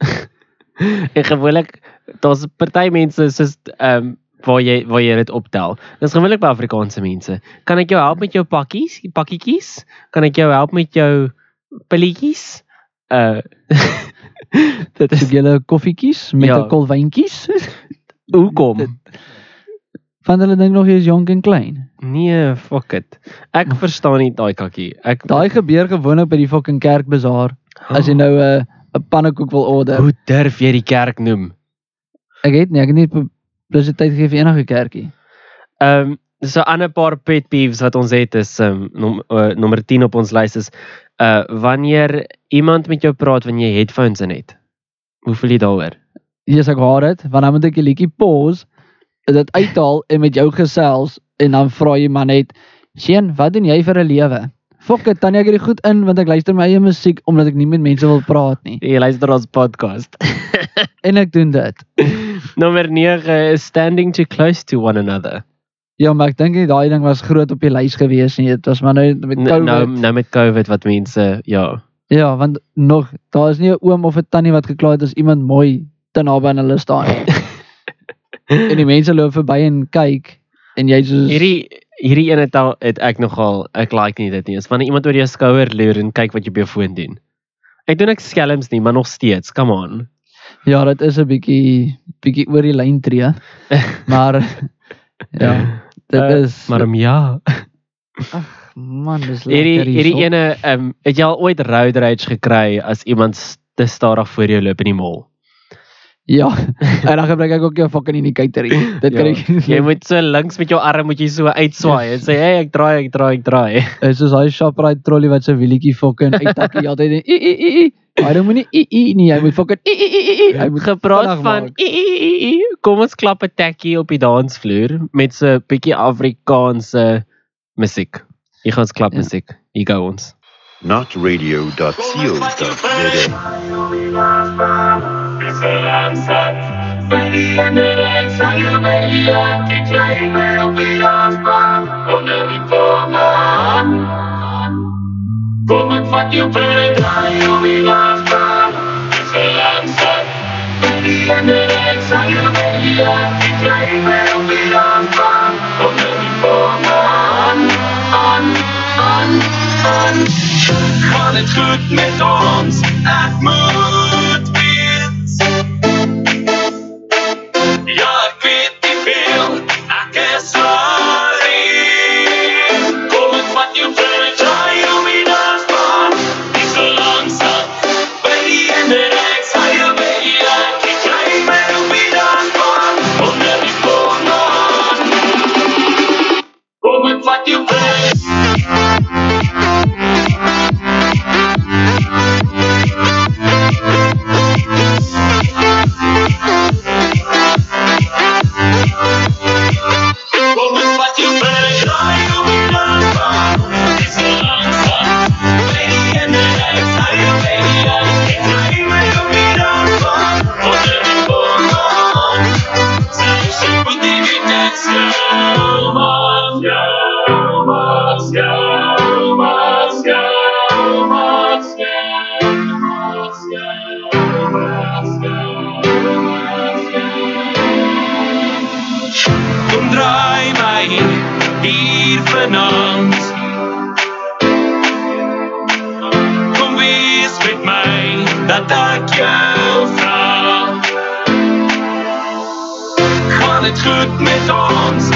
en gewoonlik daar's party mense soos ehm um, waar jy waar jy dit optel. Dis gewoonlik by Afrikaanse mense. Kan ek jou help met jou pakkies, pakkietjies? Kan ek jou help met jou pilletjies? Uh dit is julle koffietjies met Ja. 'n kolwyntjies? hoekom? Van hulle dink nog jy is jonk en klein. Nee, fuck it. Ek verstaan nie daai kakkie. Ek Daai gebeur gewoonlik by die fucking kerkbazaar as jy nou 'n 'n pannekoek wil order. Hoe durf jy die kerk noem? Ek het nie, ek het nie publisiteit gegee vir enige kerkie. Ehm so 'n ander paar pet peeves wat ons het is um, nom, uh, nommer 10 op ons lys is uh wanneer iemand met jou praat wanneer jy headphones in het. Hoe voel jy daaroor? Yes, ek hoor dit. Want dan moet ek die liedjie pause, dit uithaal en met jou gesels en dan vra jy maar net, "Seun, wat doen jy vir 'n lewe?" Fok dit, dan ek hierdie goed in want ek luister my eie musiek omdat ek nie met mense wil praat nie. Jy luister ons podcast. En ek doen dit. nommer 9 is standing too close to one another. Ja, maar ek dink nie daai ding was groot op die lys gewees nie. Dit was maar nou met N- COVID. Nou nou met COVID wat mense ja. Ja, want nog daar is nie 'n oom of 'n tannie wat gekla het as iemand mooi te naby aan hulle staan nie. en die mense loop verby en kyk en jy soos Hierdie hierdie een het, al, het ek nogal ek like nie dit nie. Is wanneer iemand oor jou skouer loer en kyk wat jy op jou foon doen. Ek doen ek skelms nie, maar nog steeds, come on. Ja, dit is 'n bietjie bietjie oor die lyn tree. maar ja, dit Eh, is Maar um, ja. man, dis lekker Hierdie hierdie hierso. ene ehm um, het jy al ooit road rage gekry as iemand te stadig voor jou loop in die mall? Ja, en dan gebruik ek ook jou fucking indicator. Dit kan Ja, ek jy moet so links met jou arm moet jy so uitswaai en sê hey ek draai ek draai ek draai. is soos daai Shoprite trolley wat sy wielietjie fucking uittak die altyd en i i i i. Maar jy moet nie i i nie, jy moet fucking i i i i. Hy moet Gepraat van i, i, i, i, kom ons klap 'n tekkie op die dansvloer met so 'n bietjie Afrikaanse musiek. Hier gaan ons klap Ja. musiek. Hier go ons. Notradio.co.za. Kom ek vat jou vir 'n draai om die landbaan. Dis 'n landstad. Die ene ek sal jou mee ek kry my om die landbaan. Kom net die vorme aan, aan, aan, aan. Gaan dit goed met ons? Ek moet weet. Kom ek vat my dat ek jou vra. Gaan dit goed met ons?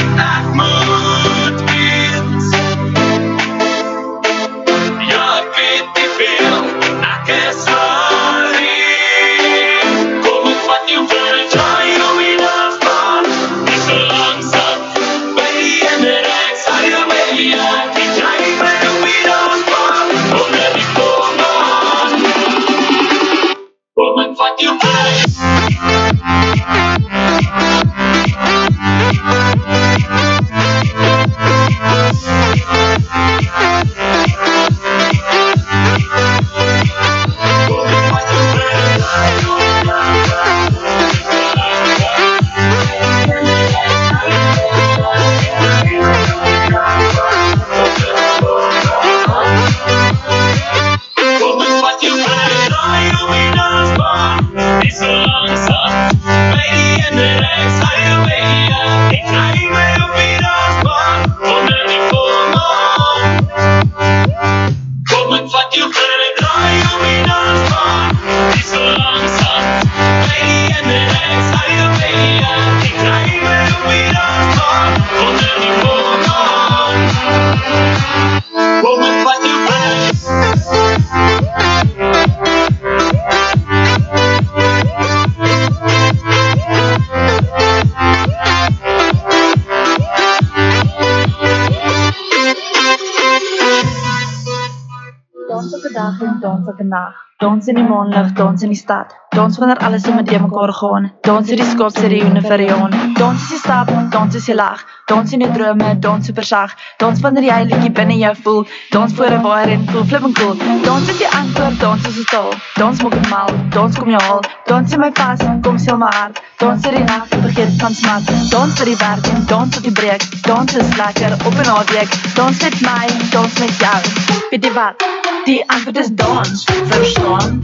Elke nag. Dans in die maanlig, dans in die stad. Dans wanneer alles om met mekaar gaan. Dans in die skop se reune vir Jan. Dans is die stap, dans is die lag. Dans in die drome, dans super sag. Dans wanneer jy liedjie binne jou voel. Dans voor 'n wire en voel flipping cool. Dans is die antwoord, dans is dit al. Dans maak dit mal, dans kom jou haal. Dans in my pas, kom seel my hart. Dans vir die nag, vergeet van smart. Dans vir die werk en dans tot die breek. Dans is lekker op 'n naweek. Dans met my, dans met jou. Weet jy wat? Die antwoord is dans. Verstaan?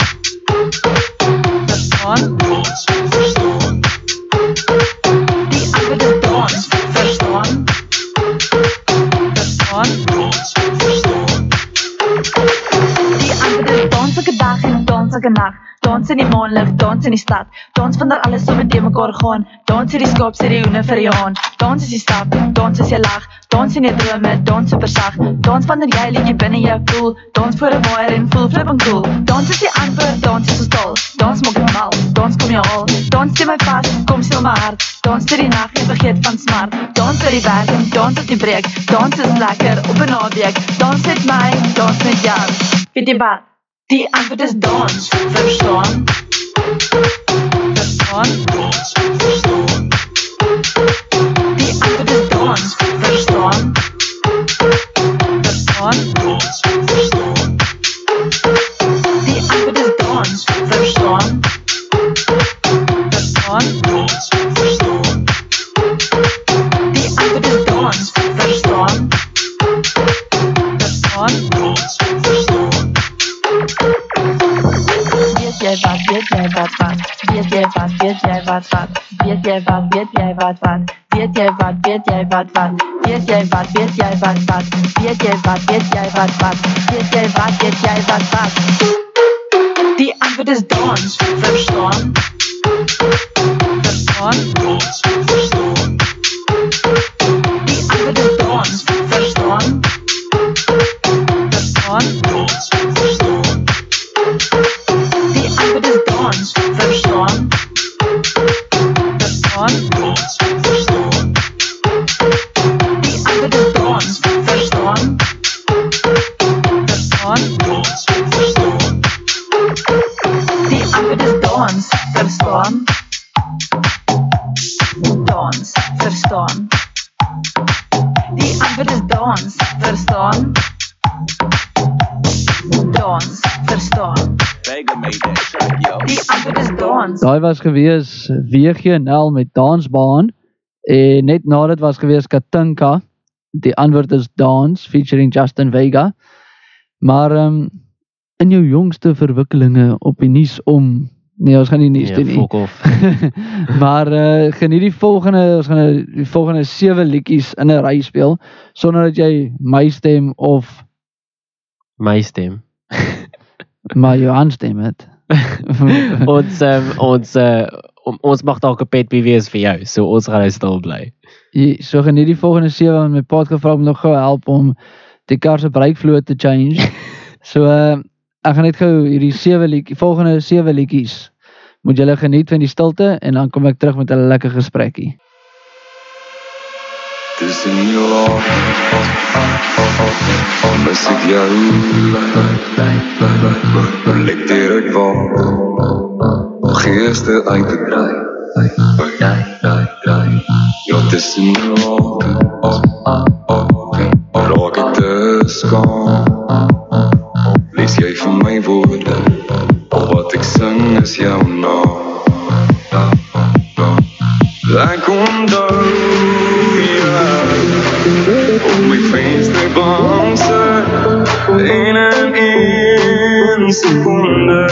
Verstaan? Verstaan? Die antwoord is dans. Verstaan? Verstaan? Verstaan? Die antwoord is dans elke dag en dans in die maanlig, dans in die stad. Dans wanneer alles so met mekaar gaan. Dans in die skaap se die hoene vir Jaan. Dans is die stap, dans is jy lag. Dans in die drome, dans super sag. Dans wanneer jy liedjie binne jou voel. Dans voor 'n wire en voel flipping cool. Dans is die antwoord, dans is totaal. Dans maak dit mal, dans kom jy al. Dans stem my vas, kom stil my hart. Dans vir die nag en vergeet van smart. Dans vir die werk en dans tot die breek. Dans is lekker op 'n naweek. Dans met my, dans met jou. Weet jy wat? Die antwoord is dans. Verstaan? Verstaan? Verstaan? Die antwoord is dans. Verstaan? Verstaan? Verstaan? Die antwoord is dans. Verstaan? Verstaan? Verstaan? Die antwoord is dans. Verstaan? Verstaan? Verstaan? Weet jy wat, weet jy wat wat? Weet jy wat, weet jy wat wat? Weet jy wat, weet jy wat wat? Weet jy wat, weet jy wat wat? Weet jy wat, weet jy wat wat? Weet jy wat, weet jy wat wat? Weet jy wat, weet jy wat wat? Die antwoord is dans, verstaan? Verstaan? Verstaan? Die antwoord is dans, verstaan? Verstaan? Verstaan? Die antwoord is dans, verstaan? Verstaan? Verstaan? Die antwoord is dans, verstaan? Verstaan? Verstaan? Die antwoord is dans, verstaan? Dans, verstaan? Die antwoord is dans, verstaan? Dans, verstaan? Die antwoord is dans. Daai was gewees WGNL met Dansbaan en net na dit was gewees Katinka. Die antwoord is Dance featuring Justin Vega. Maar ehm um, in jou jongste verwikkelinge op die nuus om nee, ons gaan nie nuus Nee, doen nie. fuck off. maar uh, geniet die volgende ons gaan die volgende sewe liedjies in 'n ry speel sonder dat jy my stem of My stem. maar jou stem het. ons um, ons uh, ons mag dalk 'n pet peeve wees vir jou, so ons gaan nou stil bly. Jy so geniet die volgende sewe want my pa het gevra om nog gou help om die kar se breekvloer te change. so uh, ek gaan net gou hierdie sewe liedjie volgende sewe liedjies moet julle geniet van die stilte en dan kom ek terug met 'n lekker gesprekkie. Oë mis ek jou Lek direk waar Geeste uit te draai Ja, tussen oë Raak ek te skaam Lees jy vir my woorde Al wat ek sing is jou naam Ek onthou een sekonde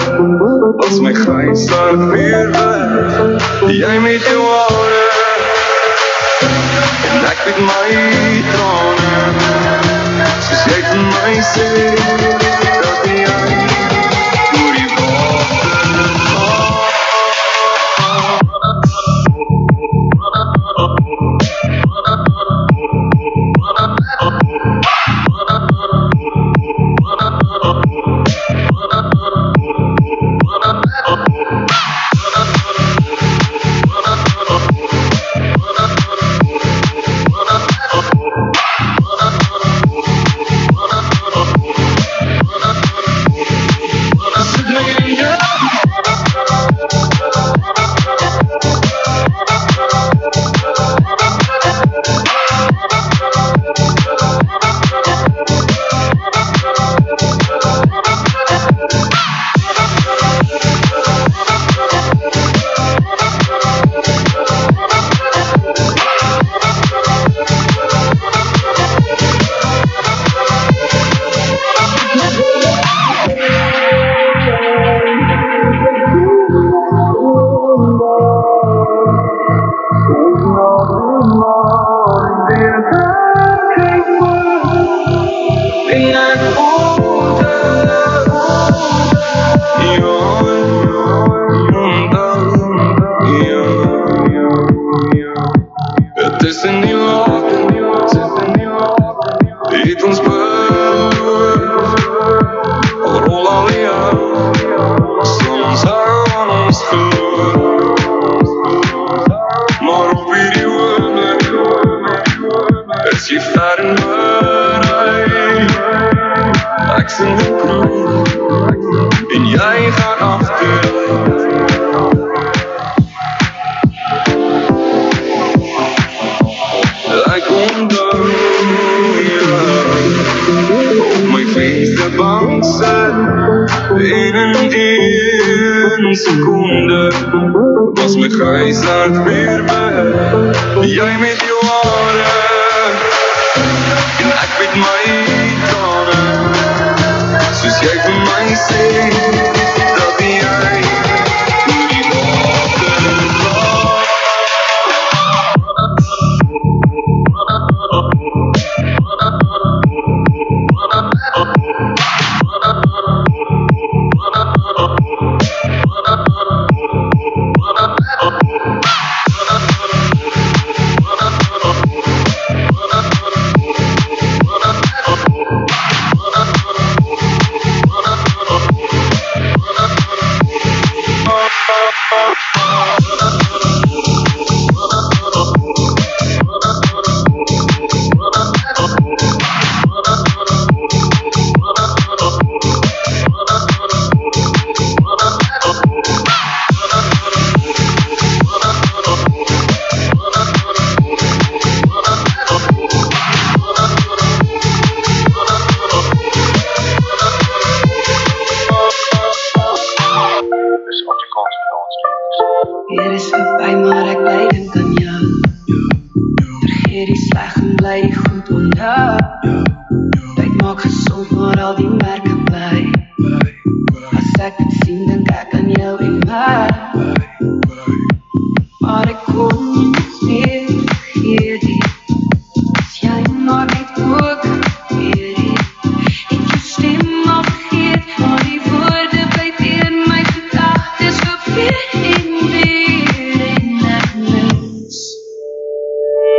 was my grys daar weer weg jy met jou hare en ek met my trane soos jy vir my sê dat jy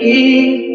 Ek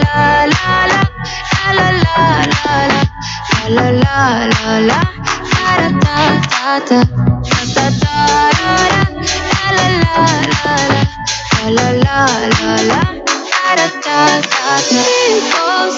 la la la ta ta ta ta ta ta la la la la la la la la la la la la la la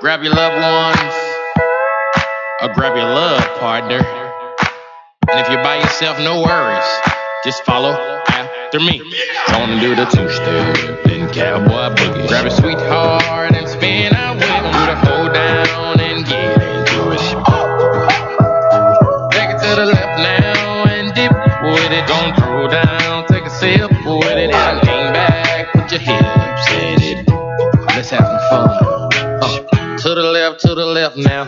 Grab your loved ones or grab your love partner. And if you're by yourself, no worries. Just follow after me. Gonna do the two step, then cowboy boogie. Grab a sweetheart and spin out with 'em. Do the hold down and get into it. Take it to the left now and dip with it. Don't throw down, take a sip with it. And lean back, put your hips in it. Let's have some fun. To the left, to the left now.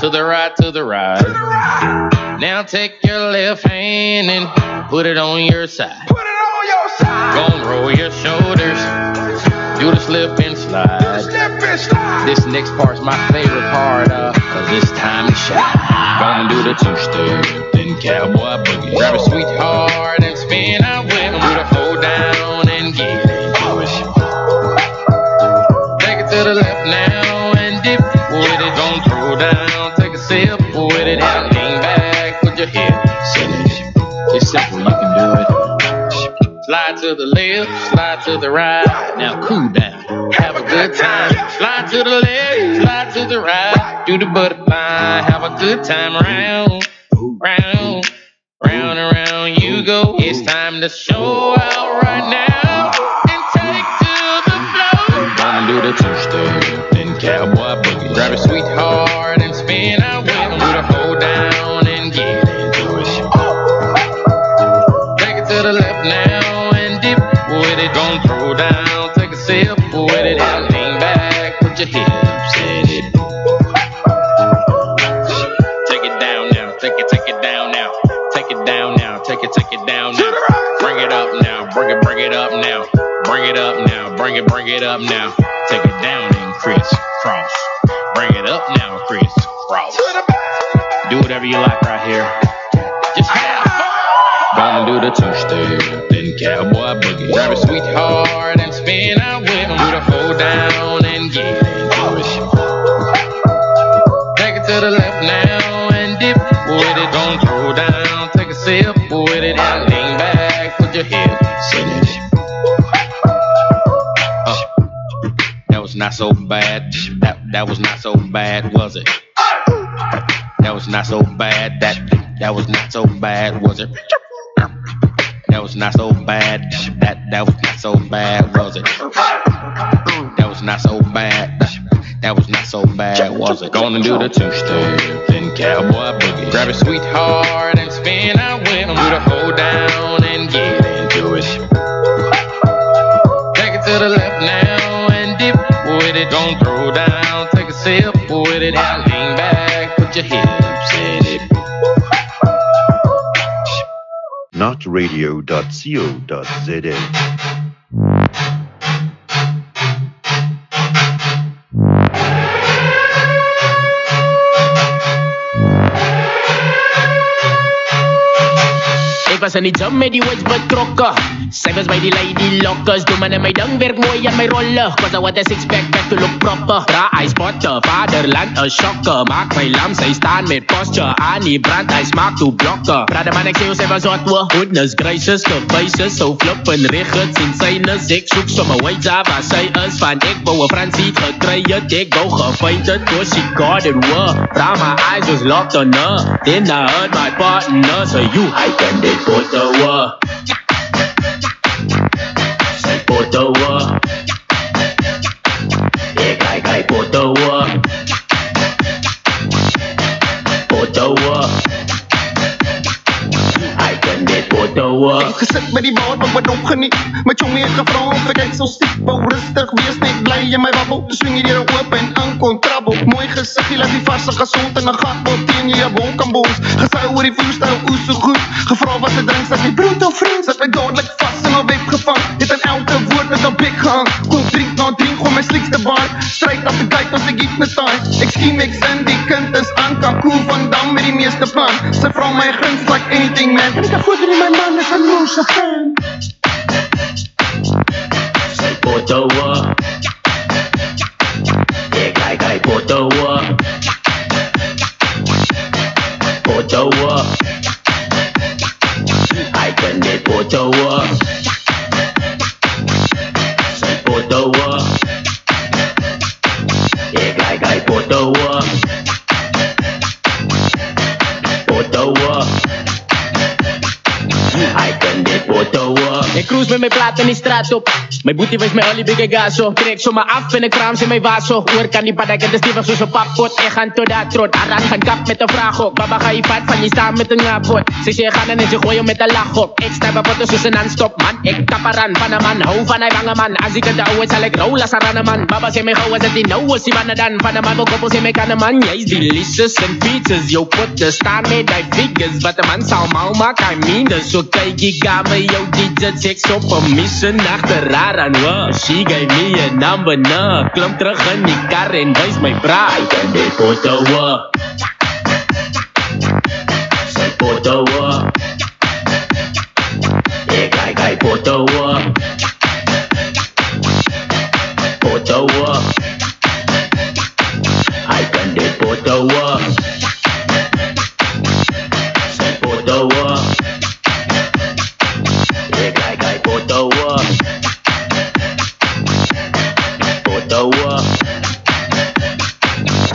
To the right, to the right. Now take your left hand and put it on your side. Put it on your side. Gonna roll your shoulders. Do the slip and slide. slip and slide This next part's my favorite part, uh, cause it's time to shine. Gonna do the two step, then cowboy boogie. Grab a sweetheart simple, you can do it. Slide to the left, slide to the right. Now cool down, have a good time. Slide to the left, slide to the right. Do the butterfly, have a good time round, round, round and round you go. It's time to show out right now and take to the floor. Gonna do the two step, then cowboy boogie. Grab a sweetheart and spin out with 'em. Do the hold down it, bring it up now. Bring it up now, bring it, bring it up now. Take it down and crisscross. Bring it up now, crisscross. Do whatever you like right here. Just have. Gonna do the two step, then cowboy boogie. Grab a sweetheart and spin out with 'em. Do the hold down and get into it. Take it to the left now and dip with it. Don't throw down, take a sip with it. And lean back, put your hips in not so bad. That that was not so bad, was it? That was not so bad. That that was not so bad, was it? That was not so bad. That that was not so bad, was it? That was not so bad. That was not so bad, was it? Gonna do the two step, then cowboy boogie. Grab a sweetheart and spin out with 'em. Do the hold down and get into it. Take it to the left now with throw down, take a sip with it. Lean back, put your hips in it. notradio.co.za. Ik was in die gym met die woods betrokken. Zij was bij die lady lockers. Doe maar naar mijn ding, werk mooi aan mijn rollen. Cause I want a six pack back to look proper. Bra, hij spotten, vaderland, een shocker. Maak mij lam, zij staan met posture. Aan die brand, hij smaakt toe blokken. Brada man, ik zie hoe zij was zot, we. Goodness gracious, de faces, zo flippen, riggets, insanes. Ik zoek sommige ways af waar zij is. Van ik wou een Fransie gekregen. Ik wou gefeinted, door she got it, we. Bra, my eyes was locked on her. Then I heard my partner say, you, I can dit voor de wa. Say voor de wa. Ik kijk, kijk voor de wa. Voor de wa. I can dit voor de wa. Ek gesit by die bord wat wat opgeniet My chommy het gevra of ek kyk so stiek Wou rustig wees net bly in my babbel Toe swing jy deur oop en in gesig, laat die varse gezond in 'n gat Wat teen 'n bonk kan boos. Gesou oor die vloerstel oes so goed. Gevra wat sy drink, sê my brood of vriend Sit my dadelik vas in haar web gevang. Het in elke woord met haar bek gehang. Kom drink na drink, gooi my sliekste baar Stryd af die tyd as ek hypnotize Ek skiem ek sin, die kind is aan Kakoe van Dam met die meeste plan Sy vra my grins like anything man. Kan ek haar voeder in my man is 'n loose fan. Say voor de 叫我你还真你不叫我。Cruise met mijn plaat in die straat op. Mijn booty wees mij olie bigge gaso. Trek zo maar af en ik kraam ze mijn vaso. Oor kan die padak het is stevig zoals een pappot. Ik ga tot dat trot. Aran gaan kap met een vraag op. Baba ga je vat van je staan met een ngapot. Ze zeggen gaan en ze gooien met een lach op. Ik sta bij foto's tussen non-stop man. Ik kap eraan van een man. Hou van hij bange man. Als ik het ouwe zal ik rollen als er man. Baba zei mij gauw het die nou is die mannen dan. Van een man wil koppel een man. Jij is delicious en features. Yo put the staan met die figures. Wat de man zal mal maken. I mean dus. Zo kijk ik aan me. Yo DJ checks op een mission achteraan. Wow. She gave me a number nou. Klim terug in die kar en wys my braai. Hy kan dit foto op. Sy foto op. Ek Foto op.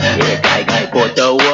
Ek kyk hy foto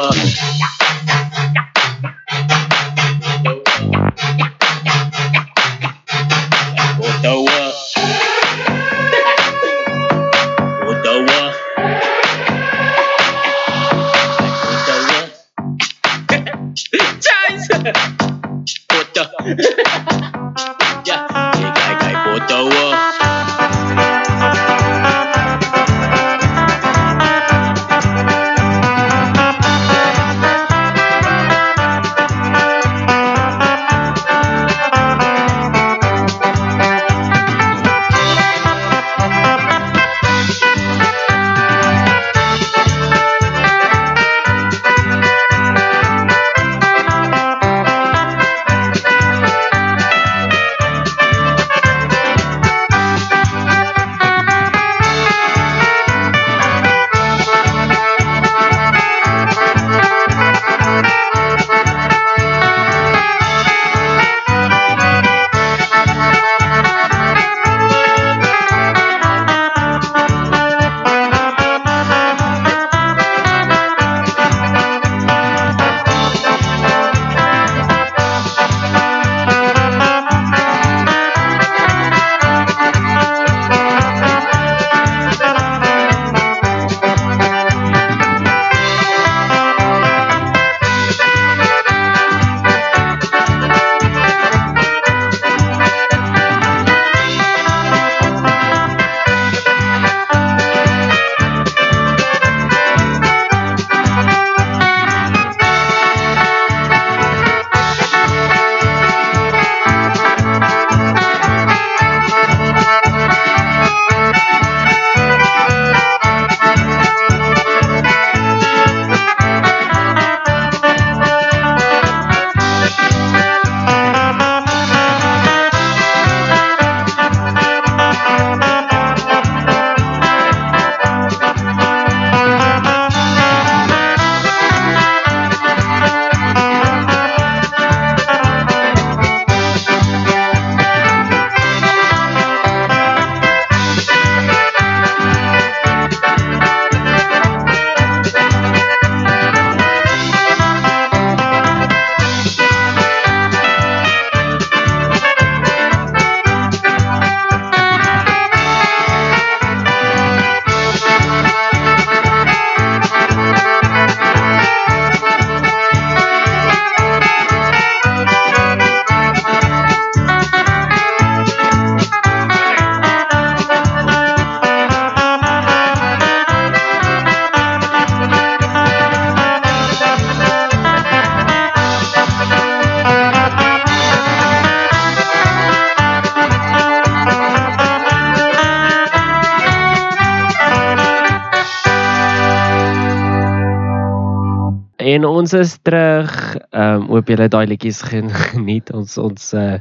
En ons is terug. Ehm um, hoop julle daai liedjies gen, geniet. Ons ons uh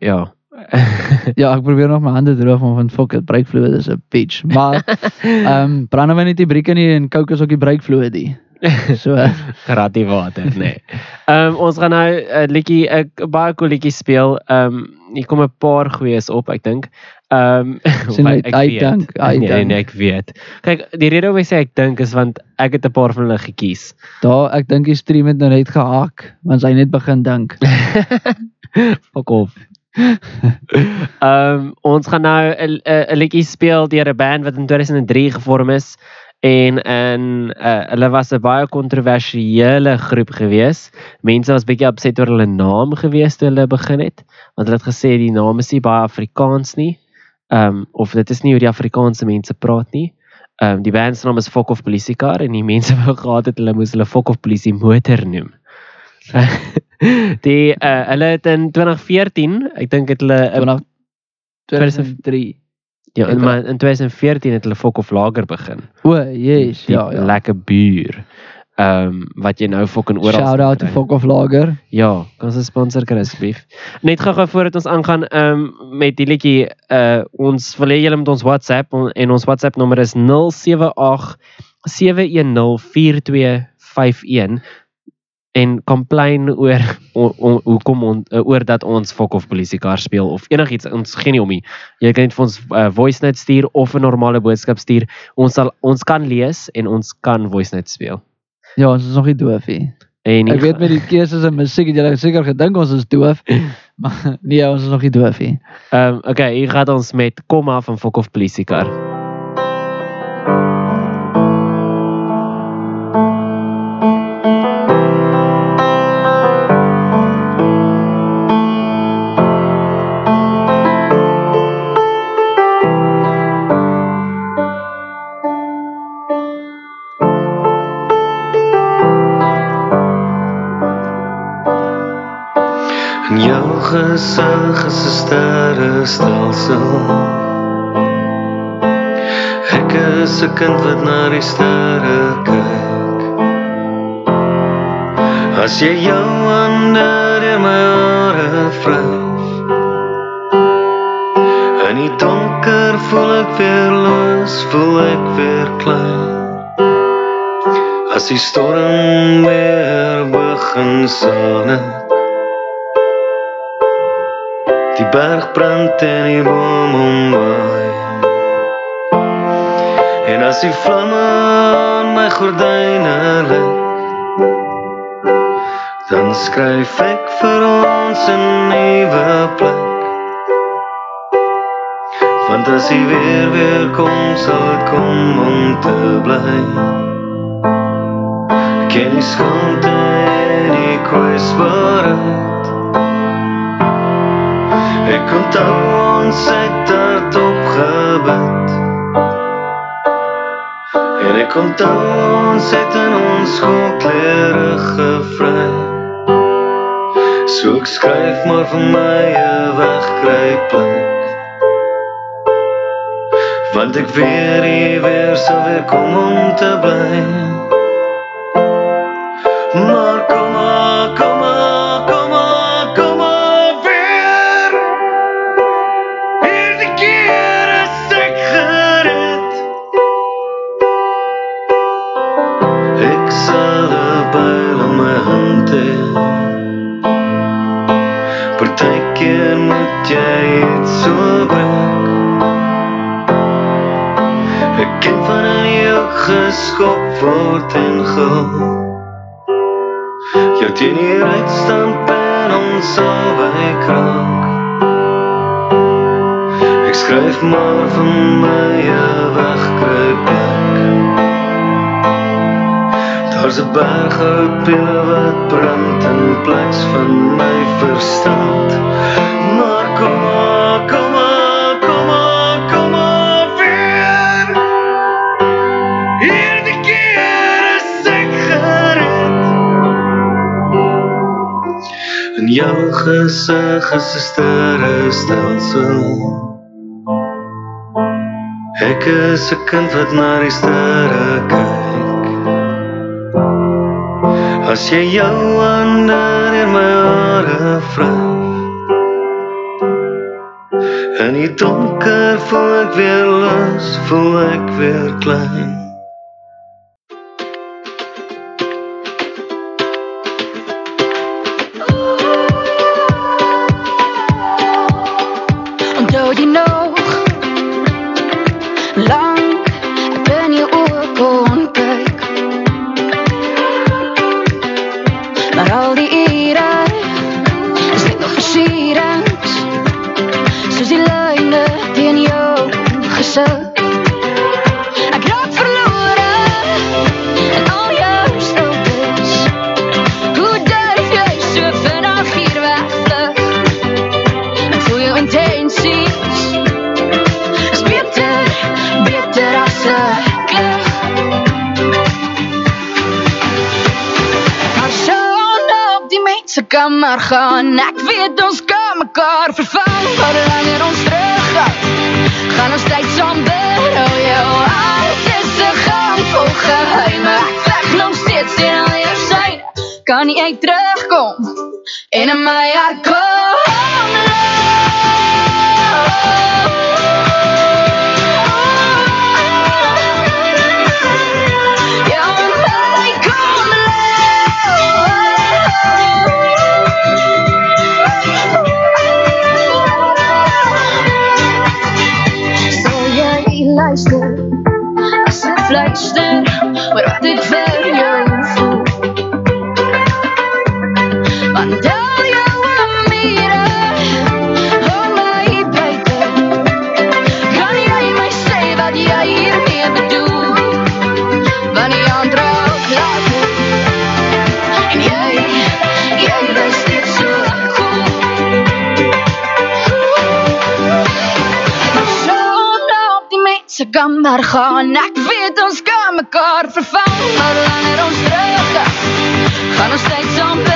ja. ja, ek probeer nog my hande droog maar van fuck it, breakfluid is 'n bitch. Maar ehm um, brandewyn nie brieke nie en coke is ook nie breakfluid nie. So Ratty water, nee. Ehm um, ons gaan nou 'n uh, liedjie 'n uh, baie cool liedjie speel. Ehm um, hier kom 'n paar goeies op, ek dink. Ehm um, hy- hy dink, hy nee, dink. nee, ek weet. Kyk, die rede hoekom ek sê ek dink is want ek het 'n paar van hulle gekies. daar ek dink die stream het nou net gehaak want hy net begin dink. Fuck off. Ehm um, ons gaan nou 'n 'n 'n liedjie speel deur 'n band wat in 2003 gevorm is en in uh, hulle was 'n baie kontroversiële groep gewees. Mense was bietjie upset oor hulle naam gewees toe hulle begin het, want hulle het gesê die naam is nie baie Afrikaans nie. Ehm um, of dit is nie hoe die Afrikaanse mense praat nie. Ehm um, die band se naam is Fok of Polisiekar en die mense wou gehad het hulle moes hulle Fok of Polisie motor noem. die uh, hulle het in 2014, ek dink het hulle uh, 2003. Ja, in, maar in 2014 het hulle Fok of Lager begin. O, yes, Die ja, ja. Lekker buur. Ehm um, wat jy nou fucking oral Shout out to Fok of Lager. Ja, kan ons 'n sponsor kry asseblief. Net gou-gou voordat ons aangaan ehm um, met die liedjie uh ons wil hê julle moet ons WhatsApp on- en ons WhatsApp nommer is 078 710 4251 en complain oor hoekom on, uh, oor dat ons fok of polisiekar speel of enigiets ons gee nie om nie. Jy kan net vir ons uh, voice note stuur of 'n normale boodskap stuur. Ons sal ons kan lees en ons kan voice note speel. Ja, ons is nog nie doof nie. En Ek weet met die keuses en musiek het julle seker gedink ons is doof. Maar nee, ons is nog nie doof nie. Ehm um, okay, hier gaan ons met komma van fok of gesig is 'n sterrestelsel. Ek is 'n kind wat na die sterre kyk. As jy jou hande deur my hare vryf. In die donker voel ek weer los, voel ek weer klein. As die storm weer begin sonne. Die berg brand en die boom omwaai. En as die vlamme aan my gordyne lig, dan skryf ek vir ons 'n nuwe plek. Want as die weer weer kom, sal dit kom om te bly. Ken die skaamte en die kwesbaarheid. Onthou ons het hardop gebid En ek onthou ons het in ons skoolklere gevry So ek skryf maar vir my 'n wegkruipplek Want ek weet jy weer sal weer kom om te bly albei krank Ek skryf maar vir my 'n wegkruipplek Daar's 'n berg houtpile wat brand in plaas van my verstand Maar kom maar, kom maar, jou gesig is 'n sterrestelsel. Ek is 'n kind wat na die sterre kyk. As jy jou hande in my hare vryf In die donker voel ek weer los, voel ek weer klein maar gaan. Ek weet ons kan mekaar vervang, maar langer ons rug. Gaan ons steeds saam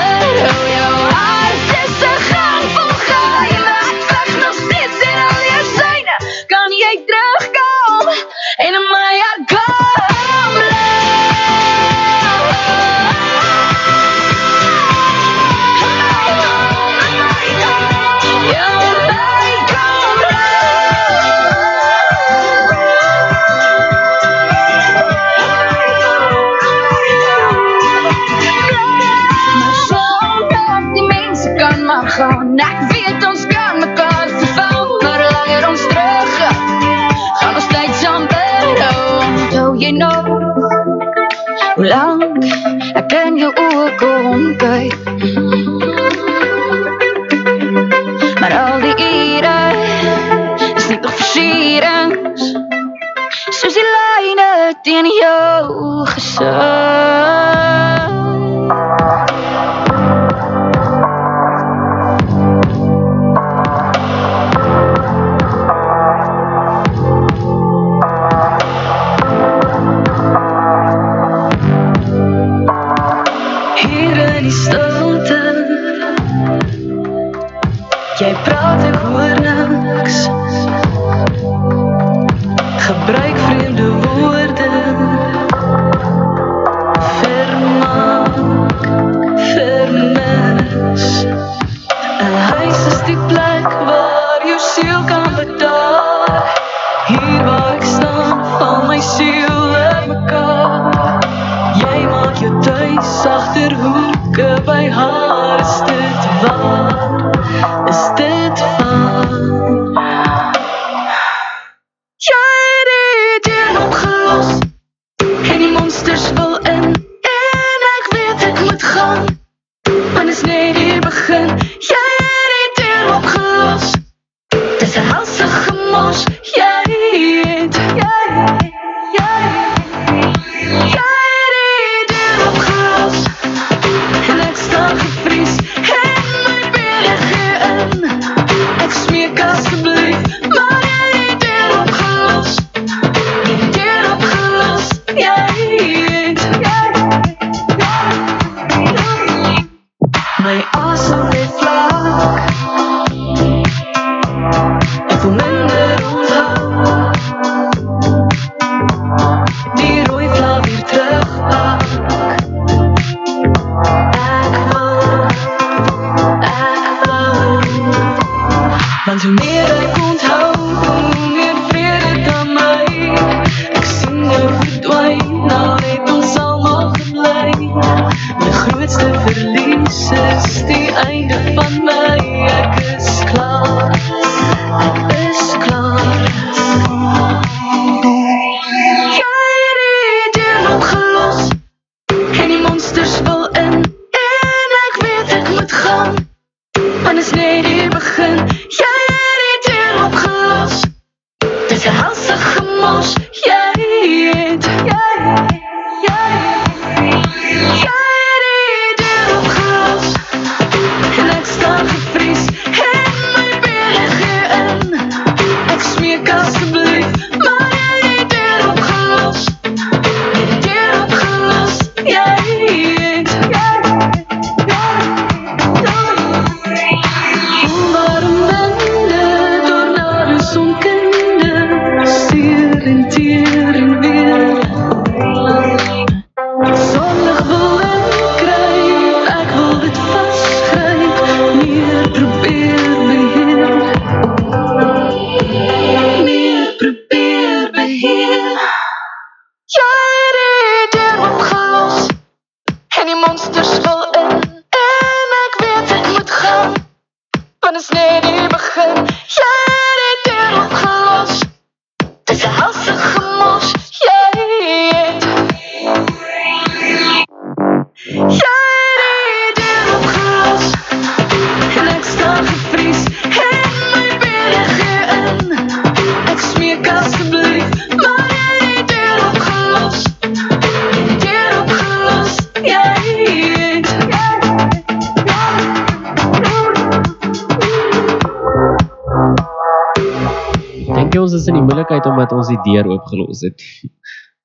ons is in die moeilikheid omdat ons die deur oopgelos het.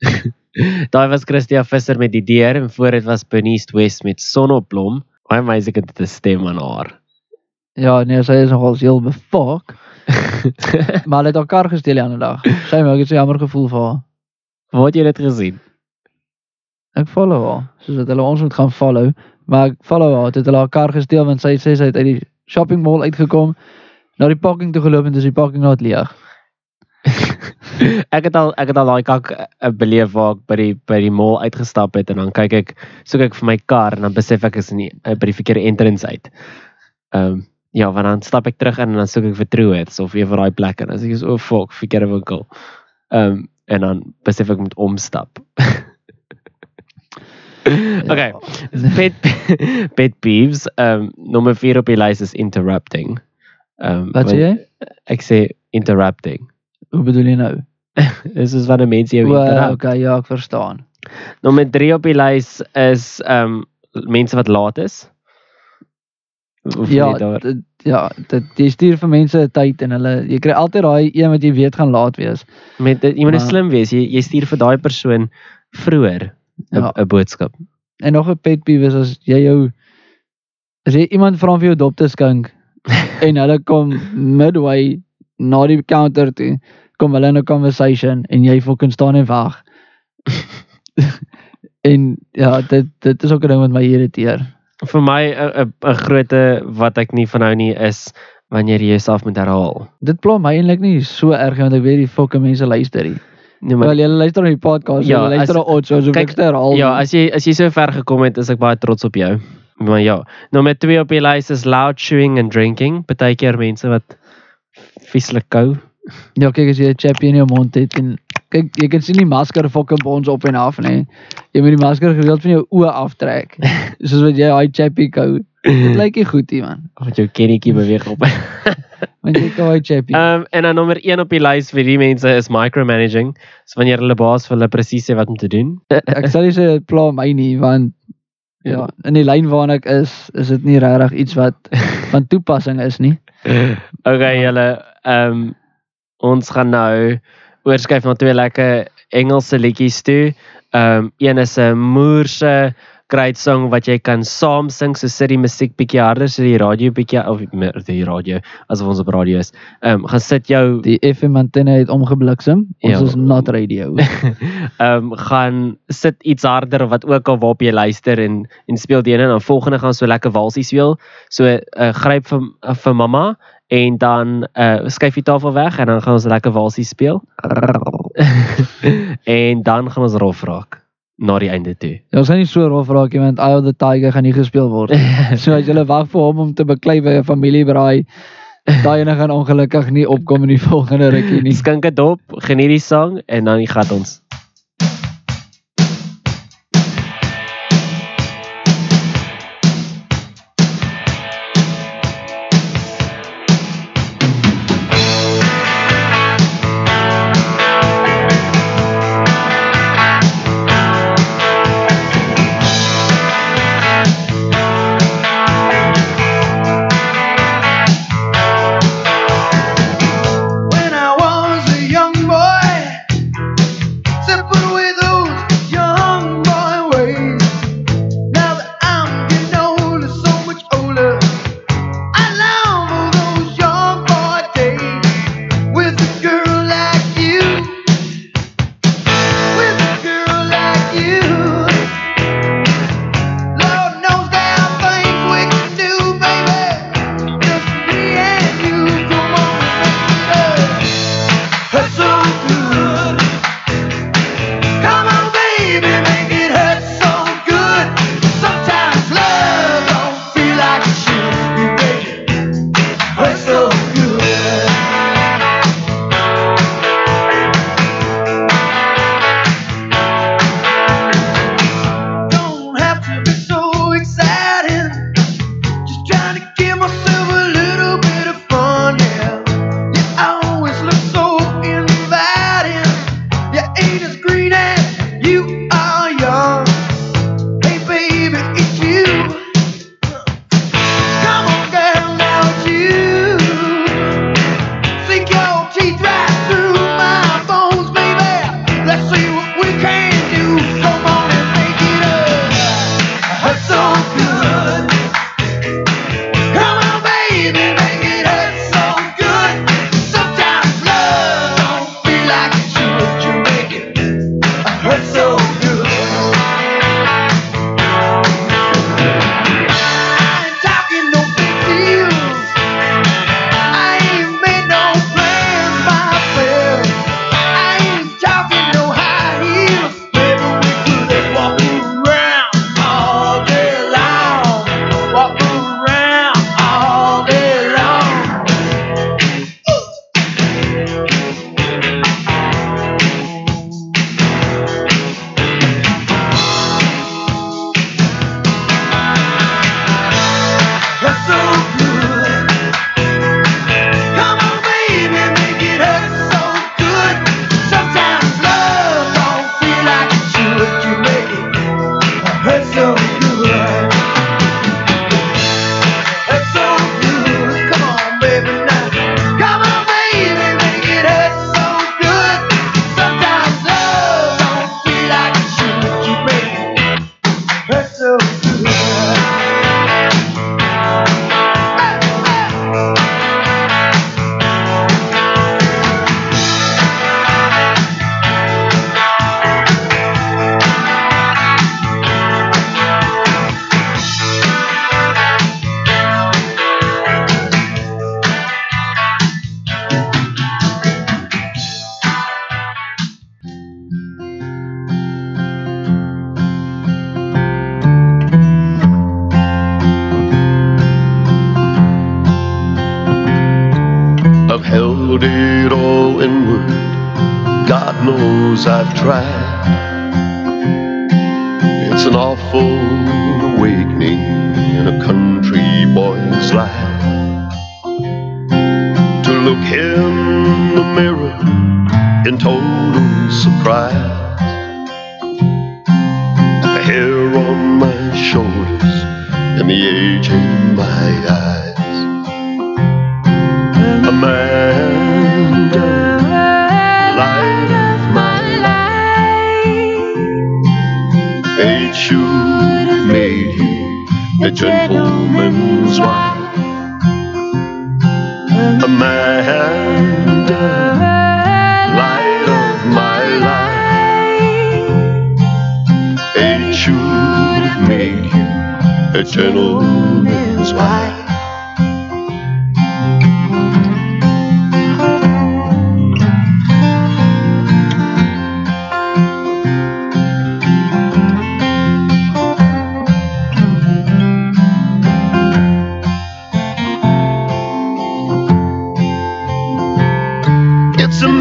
Daai was Christia Visser met die deur en voor dit was Bernice West met Sonneblom. Baie amazing het 'n stem aan haar. Ja, nee, sy is nogal heel befak. maar hulle het haar kar gesteel die ander dag. Sy het ook 'n jammer gevoel vir haar. Waar het jy dit gesien? Ek follow haar, soos dat hulle ons moet gaan follow, maar ek follow haar, het hulle haar kar gesteel want sy sê sy het uit die shopping mall uitgekom, na die parking toe geloop en dis die parking lot leeg. Ek het al ek het al daai kak uh, beleef waar ek by die by die mall uitgestap het en dan kyk ek soek ek vir my kar en dan besef ek is in die, uh, by die verkeerde entrance uit. Ehm um, ja, want dan stap ek terug in en dan soek ek vir Truworths of een van daai plekke en sê ek so oh fuck, verkeerde winkel. Ehm um, en dan besef ek moet omstap. okay. Pet pet peeves. Ehm um, nommer 4 op die lys is interrupting. Ehm um, Wat sê jy? Ek sê interrupting. Hoe bedoel jy nou? Dis is wanneer mense jou O, interrupt. okay, ja, ek verstaan. Nommer 3 op die lys is ehm um, mense wat laat is. Voel Ja, dit, ja, dit jy stuur vir mense 'n tyd en hulle jy kry altyd daai een wat jy weet gaan laat wees. Met dit- jy moet Maar- slim wees. Jy jy stuur vir daai persoon vroeër 'n Ja. 'n boodskap. En nog 'n pet peeve is as jy jou as jy iemand vra vir jou dop te skink en hulle kom midway na die counter toe, kom hulle in 'n conversation en jy fucking staan en wag. en ja, dit dit is ook 'n ding wat my irriteer. Vir my 'n 'n grootte wat ek nie van hou nie is wanneer jy jouself moet herhaal. Dit pla my eintlik nie so erg want ek weet die fucking mense luister nie. Nee, maar, Wel jy luister na die podcast, ja, jy luister na ons, so kyk, herhaal. Ja, as jy as jy so ver gekom het, is ek baie trots op jou. Maar ja, nommer 2 op die lys is loud chewing and drinking. Partykeer mense wat vieslik kou. Ja, kyk as jy 'n chappie in jou mond het en kyk jy kan sien die masker fucking by ons op en af nê. Jy moet die masker gereeld van jou oë aftrek. Soos wat jy daai chappie kou. Dit lyk nie goed nie man. Wat jou kennetjie beweeg op. Want jy kou daai chappie. Ehm um, en dan nommer 1 op die lys vir die mense is micromanaging. So wanneer hulle baas vir hulle presies sê wat om te doen. Ek sal nie sê dit pla my nie want ja, in die lyn waarna ek is, is dit nie regtig iets wat van toepassing is nie. Okay, julle ehm um, ons gaan nou oorskuif na twee lekker Engelse liedjies toe. Ehm um, een is 'n moerse great song wat jy kan saam sing so sit die musiek bietjie harder so die radio bietjie of die radio asof ons op radio is. Ehm um, gaan sit jou Die FM antenne het omgebliksem. Ons Ja. is not radio. ehm um, gaan sit iets harder wat ook al waarop jy luister en en speel die een en dan volgende gaan so lekker walsie speel. So uh, gryp vir vir mamma en dan uh skuif die tafel weg en dan gaan ons lekker walsie speel. en dan gaan ons rof raak na die einde toe. Ja, ons gaan nie so rof raak nie want Eye of the Tiger gaan nie gespeel word. nie. so as jy wag vir hom om te beklei by 'n familiebraai, daai ene gaan ongelukkig nie opkom in die volgende rukkie nie. Skink dit op, geniet die sang en dan gaan ons.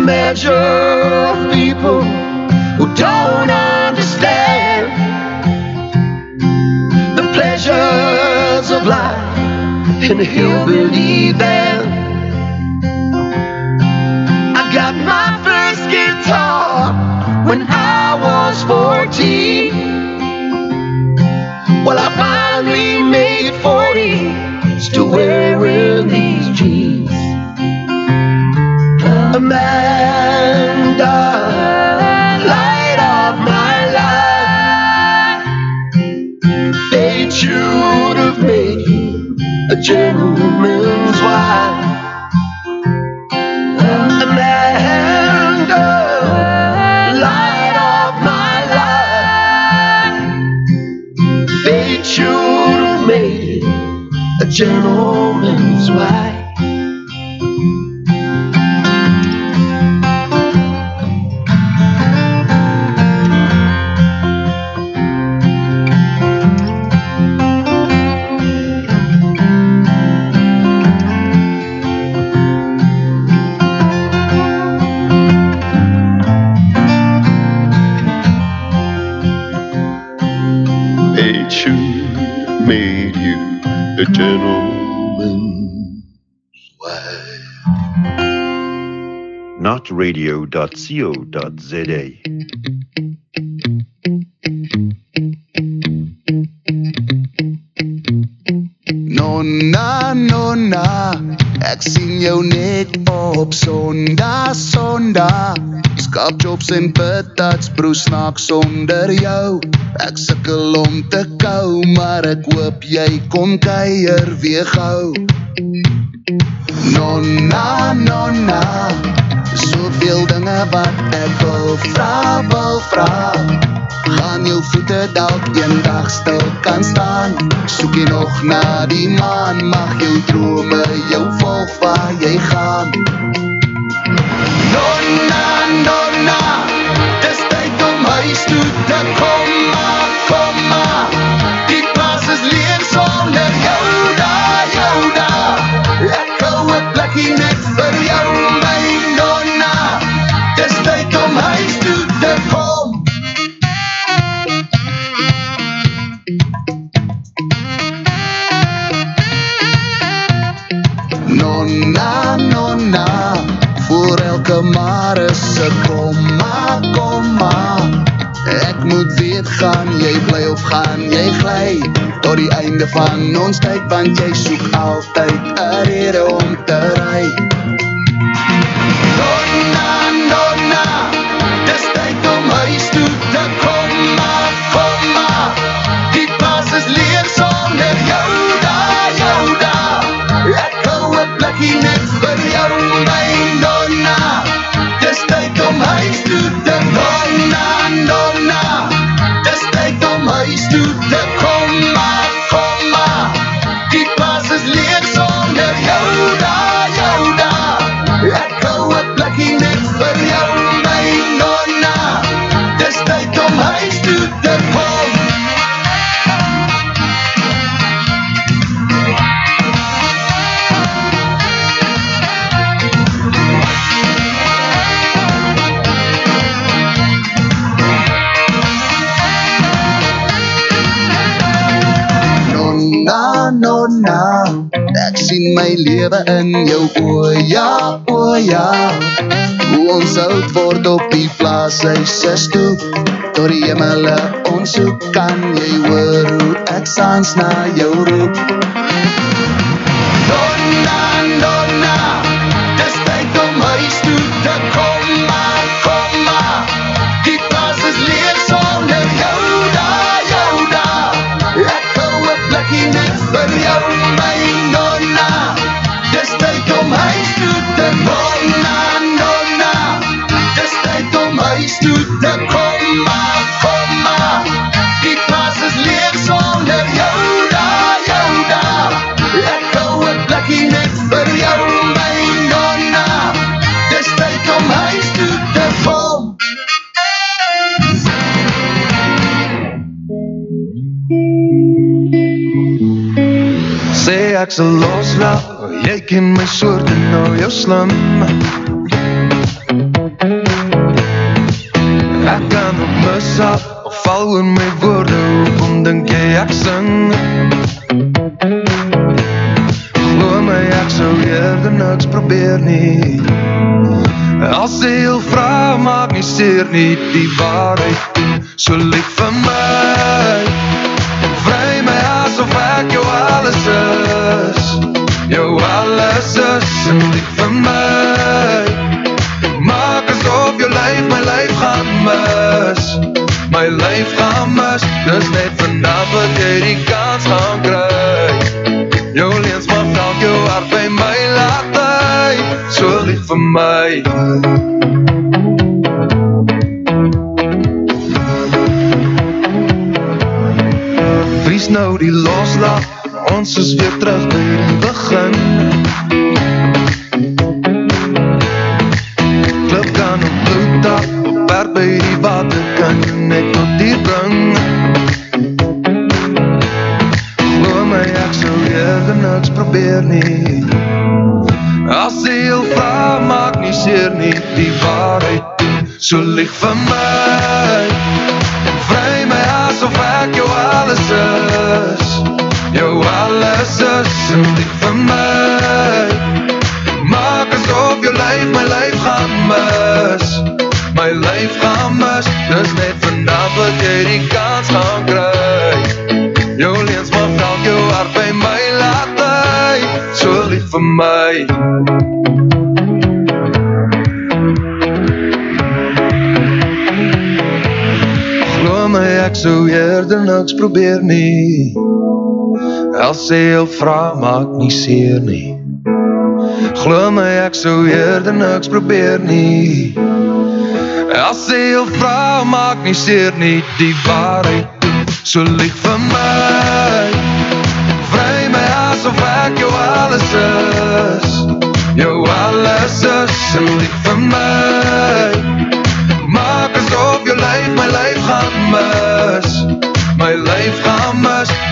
Measure of people who don't understand the pleasures of life in a hillbilly band. I got my first guitar when I was 14. Well, I finally made 40, still wearing these Amanda, light of my life. Fate should have made you a gentleman's wife. notradio.co.za. Nonna, nonna, ek sien jou net op Sondag, Sondag. Skapjobs en patats broer snaak sonder jou. Ek sukkel om te kou, maar ek hoop jy kom kuier weer gou. Nonna, nonna, soveel dinge wat ek wil vra, wil vra. Gaan jou voete dalk eendag stil kan staan? Soek jy nog na die maan? Mag jou drome jou volg waar jy gaan. Nonna, nonna Dis tyd om huis toe te kom maar, kom maar elke mare se komma, komma. Ek moet weet gaan jy bly of gaan jy gly tot die einde van ons tyd want jy soek altyd 'n rede om te ry. Lewe in jou oë, ja, o ja. Hoe ons oud word op die plaas, hy sis toe. Door die hemele ons hoe kan jy hoor hoe ek saans na jou roep. Jy ken my soort en nou jou slim. Ek kan op af, of val oor my woorde, hoekom dink jy ek sing? Glo my, eerder niks probeer nie. As jy heel vra, maak nie seer nie, die waarheid, so lieg vir my. Vry my asof ek jou alles is. Jou alles is. En lief vir my. Maak asof jou lyf my lyf gaan mis. My lyf gaan mis. Dis net vandag wat jy die kans gaan kry. Jou leens mag dalk jou hart by my laat lei So lief vir my sou eerder niks probeer nie. As jy heel vra maak nie seer nie. Glo my ek sou eerder niks probeer nie. As jy heel vra maak nie seer nie Die waarheid so lief vir my. Vry my asof ek jou alles is. Jou alles is en lief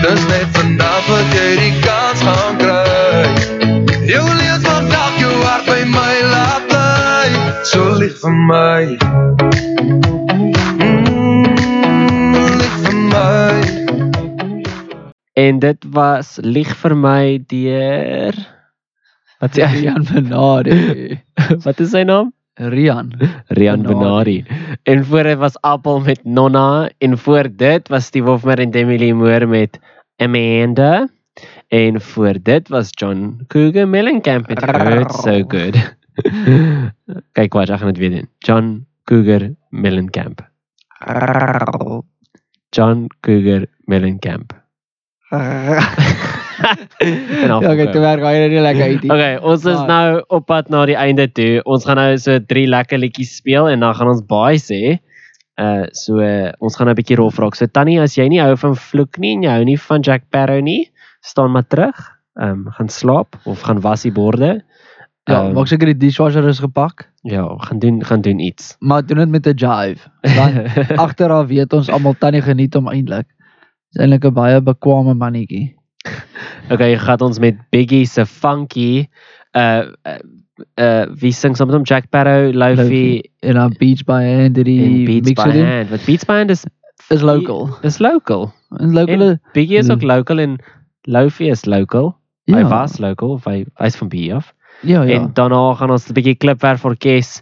Dis net vandag wat jy die kans gaan kry Jou lees mag dalk jou hart by my laat lei So lief vir my mm, Lief vir my En dit was lieg vir my deur Wat sê? Rian Benari. Wat is sy naam? Rian. Rian Benari. En voor dit was Appel met Nonna en voor dit was Steve Hofmer en Demi Lee Moore met Amanda. En voor dit was John Cougar Mellencamp met Hurt So Good. Kyk wat, ek gaan dit weer doen. John Cougar Mellencamp. John Cougar Mellencamp. Ja, okay, hy nie lekker uit nie. Okay, ons is nou op pad na die einde toe. Ons gaan nou so drie lekker liedjies speel en dan gaan ons baie sê. Uh so uh, ons gaan nou 'n bietjie rof raak. So Tannie, as jy nie hou van vloek nie en jy hou nie van Jack Sparrow nie, staan maar terug. Ehm um, gaan slaap of gaan was die borde. Ja, Ehm, maak seker die dishwasher is gepak. Ja, gaan doen gaan doen iets. Maar doen dit met 'n jive. Dan agteraf weet ons almal tannie geniet hom eintlik. Is eintlik 'n baie bekwame mannetjie. Okay, gaan ons met Biggie se Funky uh uh, uh wie sing saam met hom Jack Sparrow, Lofi en dan Beats by Hand en die Beats by. Hand. Wat Beats by Hand is is local. Is local. En local en Biggie is ook local en Lofi is local. Hy Ja. was local of hy hy's van BE af. Ja, ja. En daarna gaan ons 'n bietjie klipwerf orkes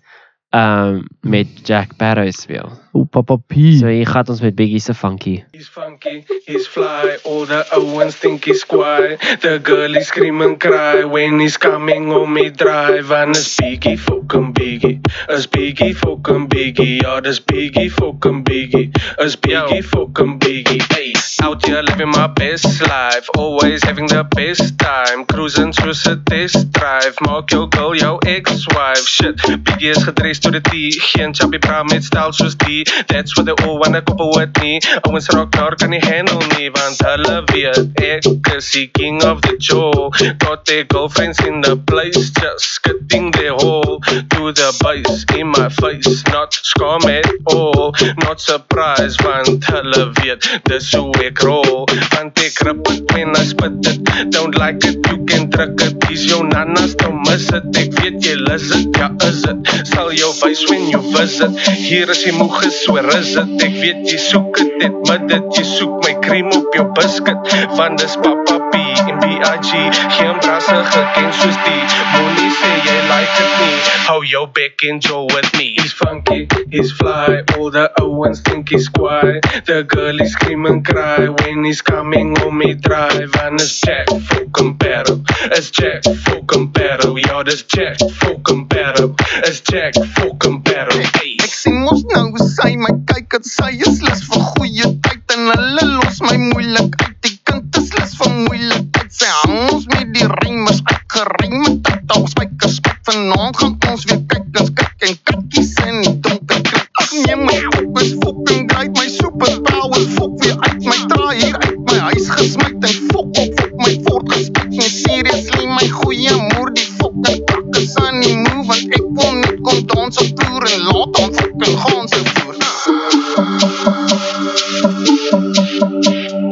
ehm um, met Jack Barrow speel. O Papa P. So hier gaan ons met Biggie se funky. He's funky, he's fly, all the Owens think he's quiet. The girl is scream and cry when he's coming on me drive. And it's Biggie, fucking Biggie. It's Biggie, fucking Biggie. Yeah, this Biggie, fucking Biggie. It's Biggie, fucking Biggie. Hey, out here living my best life. Always having the best time. Cruising through a test drive. Maak jou girl jou ex-wife. Shit, Biggie is gedressed to the T. Geen chappie bra met style soos die. That's what they all wanna couple with me. Owens rock daar kan nie handle nie. Want hulle weet ek is die king of the show. Got their girlfriends in the place. Just getting their hole to the base in my face. Not scam at all. Not surprised want hulle weet dis hoe ek rol. Want ek rip it when I spit it. Don't like it, you can druk it. Is jou nanas dan miss it. Ek weet jy lus it, ja is it. Sal jou wys when you visit. Hier is die moeg is, so is it. Ek weet jy soek het mid dit. Jy soek my cream op jou biscuit. Want dis Papa P en B.I.G. Geen brasse geken soos die. Moenie sê jy like it nie. Hou jou bek en Joe with me. He's funky, he's fly. All the Owens think he's quiet. The girl is scream and cry when he's coming on me drive. And it's Jack fucking battle. It's Jack fucking battle. Ja, dis Jack fucking battle. It's Jack fucking battle. Hey. Ek sien mos nou sy my kyk en sy is lus vir goeie tyd en hulle los my moeilik uit. Die kind is lus vir moeilikheid. Sy hang ons met die rymers uitgerym met dit al spykers spat vanaand gaan ons weer kyk ons kyk en kykies in die donker krik. Ag nee my fokus fucking great my superpower fok weer uit my draai hier uit my huis gesmyt en fok op fok my voortgespek. Nee seriously my goeie moer die fucking pak is aan die move want ek wil net kom dans op toer en laat ons fucking gaan se voer.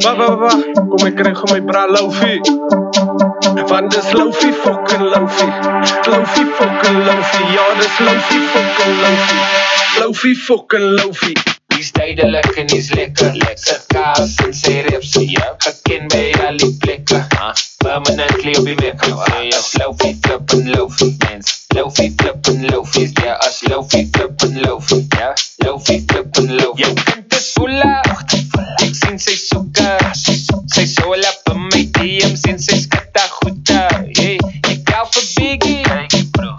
Wag, wag, wag. Kom ek kry gou my bra loufie. Want dis loufie fucking loufie. Loufie fucking loufie. Ja, dis loufie fucking loufie. Loufie fucking loufie. Dis tydelik en dis lekker, lekker kaas en sy repsie, ja. Geken by al die plekke. Permanently op die wekker, jy loufie, flip en loufie, mens. Loufie, flip en loufie, ja, as loufie, flip en loufie, ja. Loufie, flip en loufie. Jou kind is voela, ek sien sy soeke, sy sol op in my DM's en sy skitta goede, hey. Ek gou vir Biggie,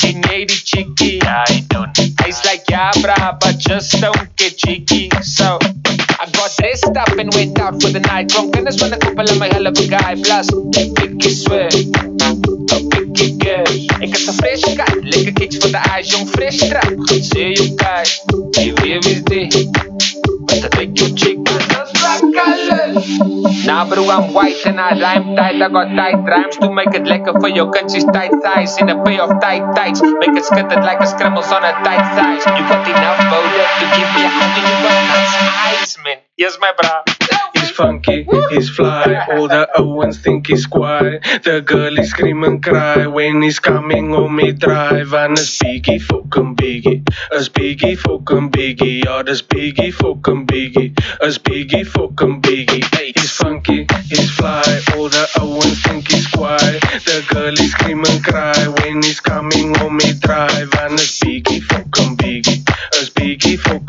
en jy die chickie, ja, I don't. Hy's like, yeah, brah, but just don't get cheeky. So I got dressed up and went out for the night. Klonk kennis van 'n koppel en my hell of a guy. Plus, ek pikkie swear. Oh, pikkie girl. Ek is 'n fresh cut. Lekker kicks for the eyes, jong fresh trap. Sê jy kyk. Jy weet wie's dit. But I think you chick is just black colors. Nah, bro, I'm white and I rhyme tight. I got tight rhymes to make it lekker for your country's tight thighs. In a pay of tight tights. Make it skittered like a scribbles on a tight thighs. You got enough powder to give me a hand and you got nice eyes, man. Yes, my bra. He's funky, he's fly. All the Owens think he's quiet. The girl is scream and cry when he's coming on me drive. And it's Biggie, fucking Biggie. It's Biggie, fucking Biggie. Ja, dis Biggie, fucking Biggie. It's Biggie, fucking Biggie. He's funky, he's fly. All the Owens think he's quiet. The girl is scream and cry when he's coming on me drive. And it's Biggie, fucking Biggie. It's Biggie, fucking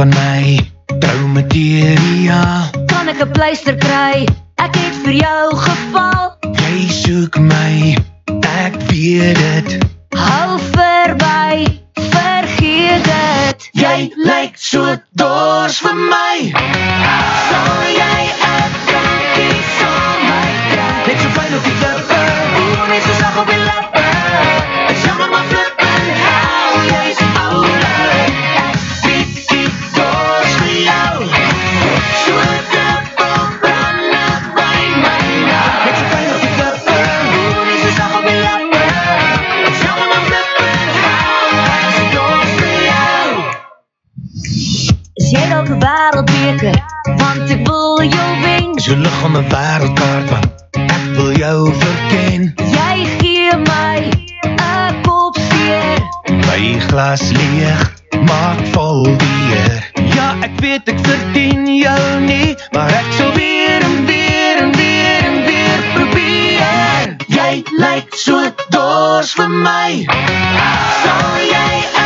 van my troume teoria. Kan ek 'n pleister kry? Ek het vir jou geval. Jy soek my. Ek weet dit. Hou verby. Vergeet dit. Jy lyk so dors vir my. Sal jy wereldbeker, want ik wil jou wen. Je lig op mijn wereldkaart, man. Ik wil jou verken. Jij geeft mij een kopseer. Mijn glas leeg, maak vol weer. Ja, ik weet ik verdien jou niet, maar ik zal weer en weer en weer en weer proberen. Jij lijkt zo doors voor mij. Zal jij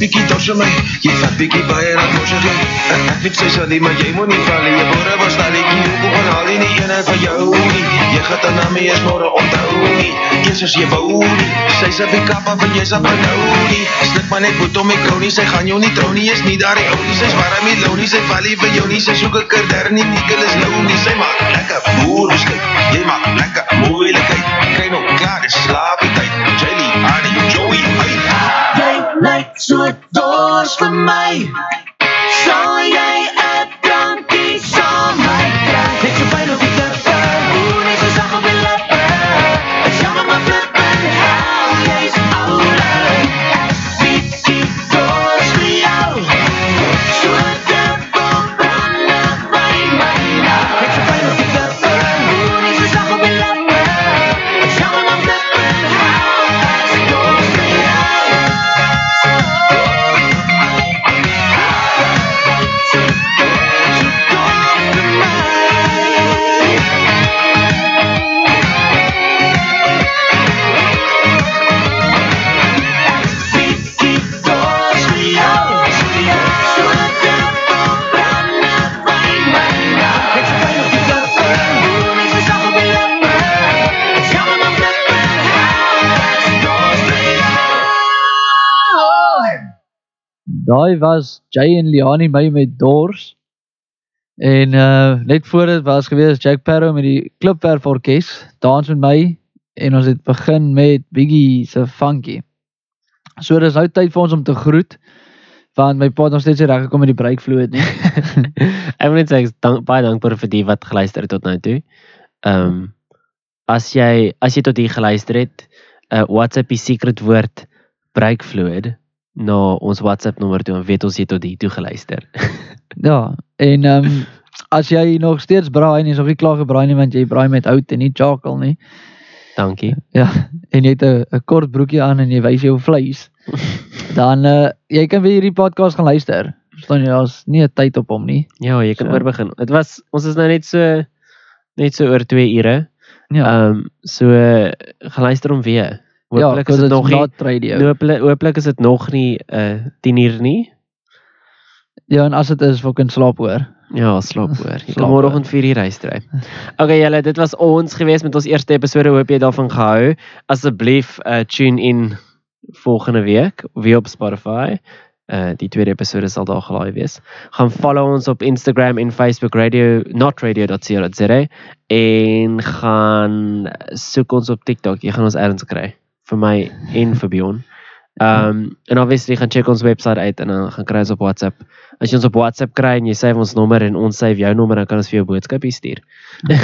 bietjie dorsel my. Jy vat bietjie baie raak morsel jy. Ek weet sy sal nie maar jy moet nie val nie. Jy môre was daar ek hier kom en haal nie ene van jou nie. Jy gaan dan na my eens môre onthou nie. Eers as jy wou nie. Sy sê wie kappa van jy sal nou nie. Slip maar net moet om ek gou nie sy gaan jou nie trou nie. Is nie daar die ou nie. Sy's warm nie lou nie. Sy val nie vir jou nie. Sy soek 'n kader nie. Nikkel is lou nie. Sy maak lekker boer beskik. Jy maak lekker moeilikheid. Kry nou klaar, slaap Zur durch for me. So. Daai was Jay en Liani my met Dors. En uh net voor dit was gewees Jack Parow met die Klipwerf Orkees, dans met my en ons het begin met Biggie se Funky. So dis nou tyd vir ons om te groet want my pa het nog steeds nie reg gekom met die breakvloed nie. Ek wil net sê ek is dank, baie dankbaar vir die wat geluister het tot nou toe. Ehm um, as jy as jy tot hier geluister het, uh, WhatsApp die secret woord breakfluid na ons WhatsApp nommer toe en weet ons jy tot hier toe geluister. Ja, en ehm um, as jy nog steeds braai en jy's nog nie klaar gebraai nie want jy braai met hout en nie charcoal nie. Dankie. Ja, en jy het 'n kort broekie aan en jy wys jou vleis. dan uh jy kan weer hierdie podcast gaan luister. Verstaan jy, daar's nie 'n tyd op hom nie. Ja, jy kan So. so. oorbegin. Dit was ons is nou net so net so oor 2 ure. Ja. Ehm um, so uh, geluister hom weer. Ja, Hooplik is 'cause dit nog nie not radio. Hooplik hooplik is dit nog nie uh 10 uur nie. Ja, en as dit is, wil kan slaap hoor. Ja, slaap hoor. Jy kan môreoggend 4 uur huisry. Okay julle, dit was ons gewees met ons eerste episode. Hoop jy daarvan gehou. Asseblief uh tune in volgende week weer op Spotify. Uh die tweede episode sal daar gelaai wees. Gaan follow ons op Instagram en Facebook radio notradio.co.za en gaan soek ons op TikTok. Jy gaan ons erns kry vir my en vir Bjorn. Um en obviously gaan check ons webwerf uit en dan gaan kry ons op WhatsApp. As jy ons op WhatsApp kry en jy save ons nommer en ons save jou nommer, dan kan ons vir jou boodskapie stuur.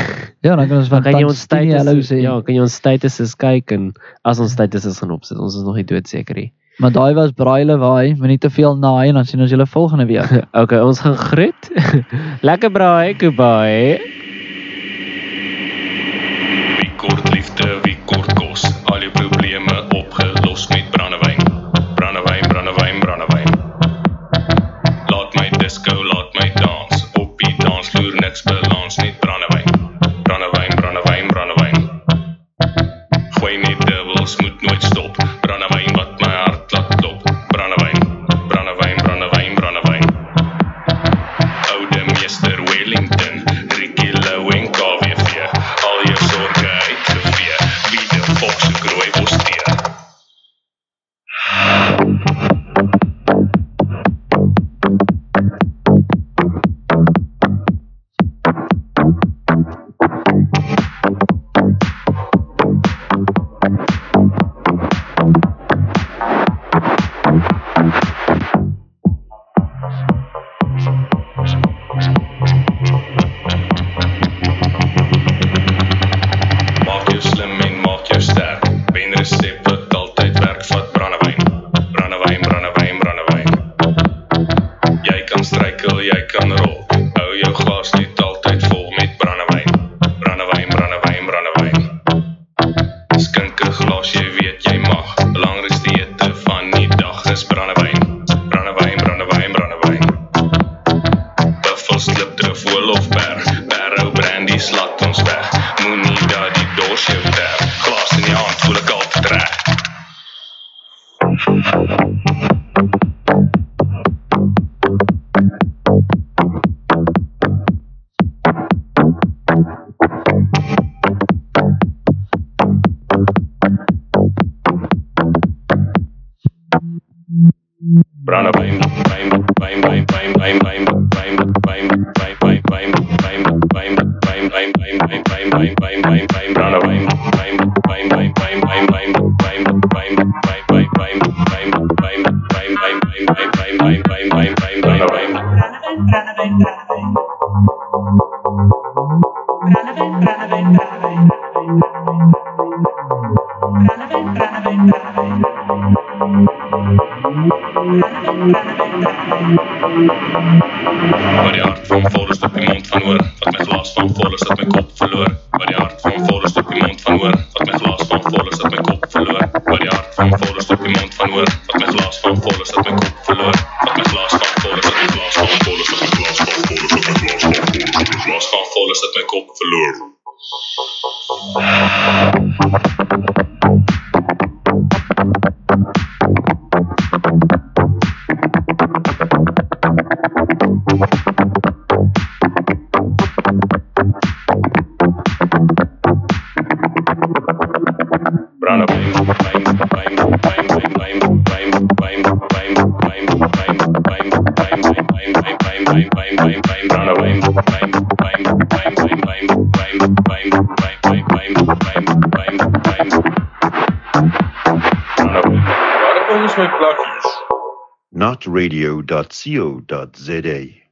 Ja, dan kan ons van kan jy ons Tantini hallo status sê. ja, kan jy ons status kyk en as ons status gaan opsit. Ons is nog nie doodseker nie. Maar daai was braai waai, moenie te veel naai en dan sien ons julle volgende week. Okay, ons gaan groet. Lekker braai, goodbye. Wie kort liefde, wie kort kos, al jou probleme expert. Notradio.co.za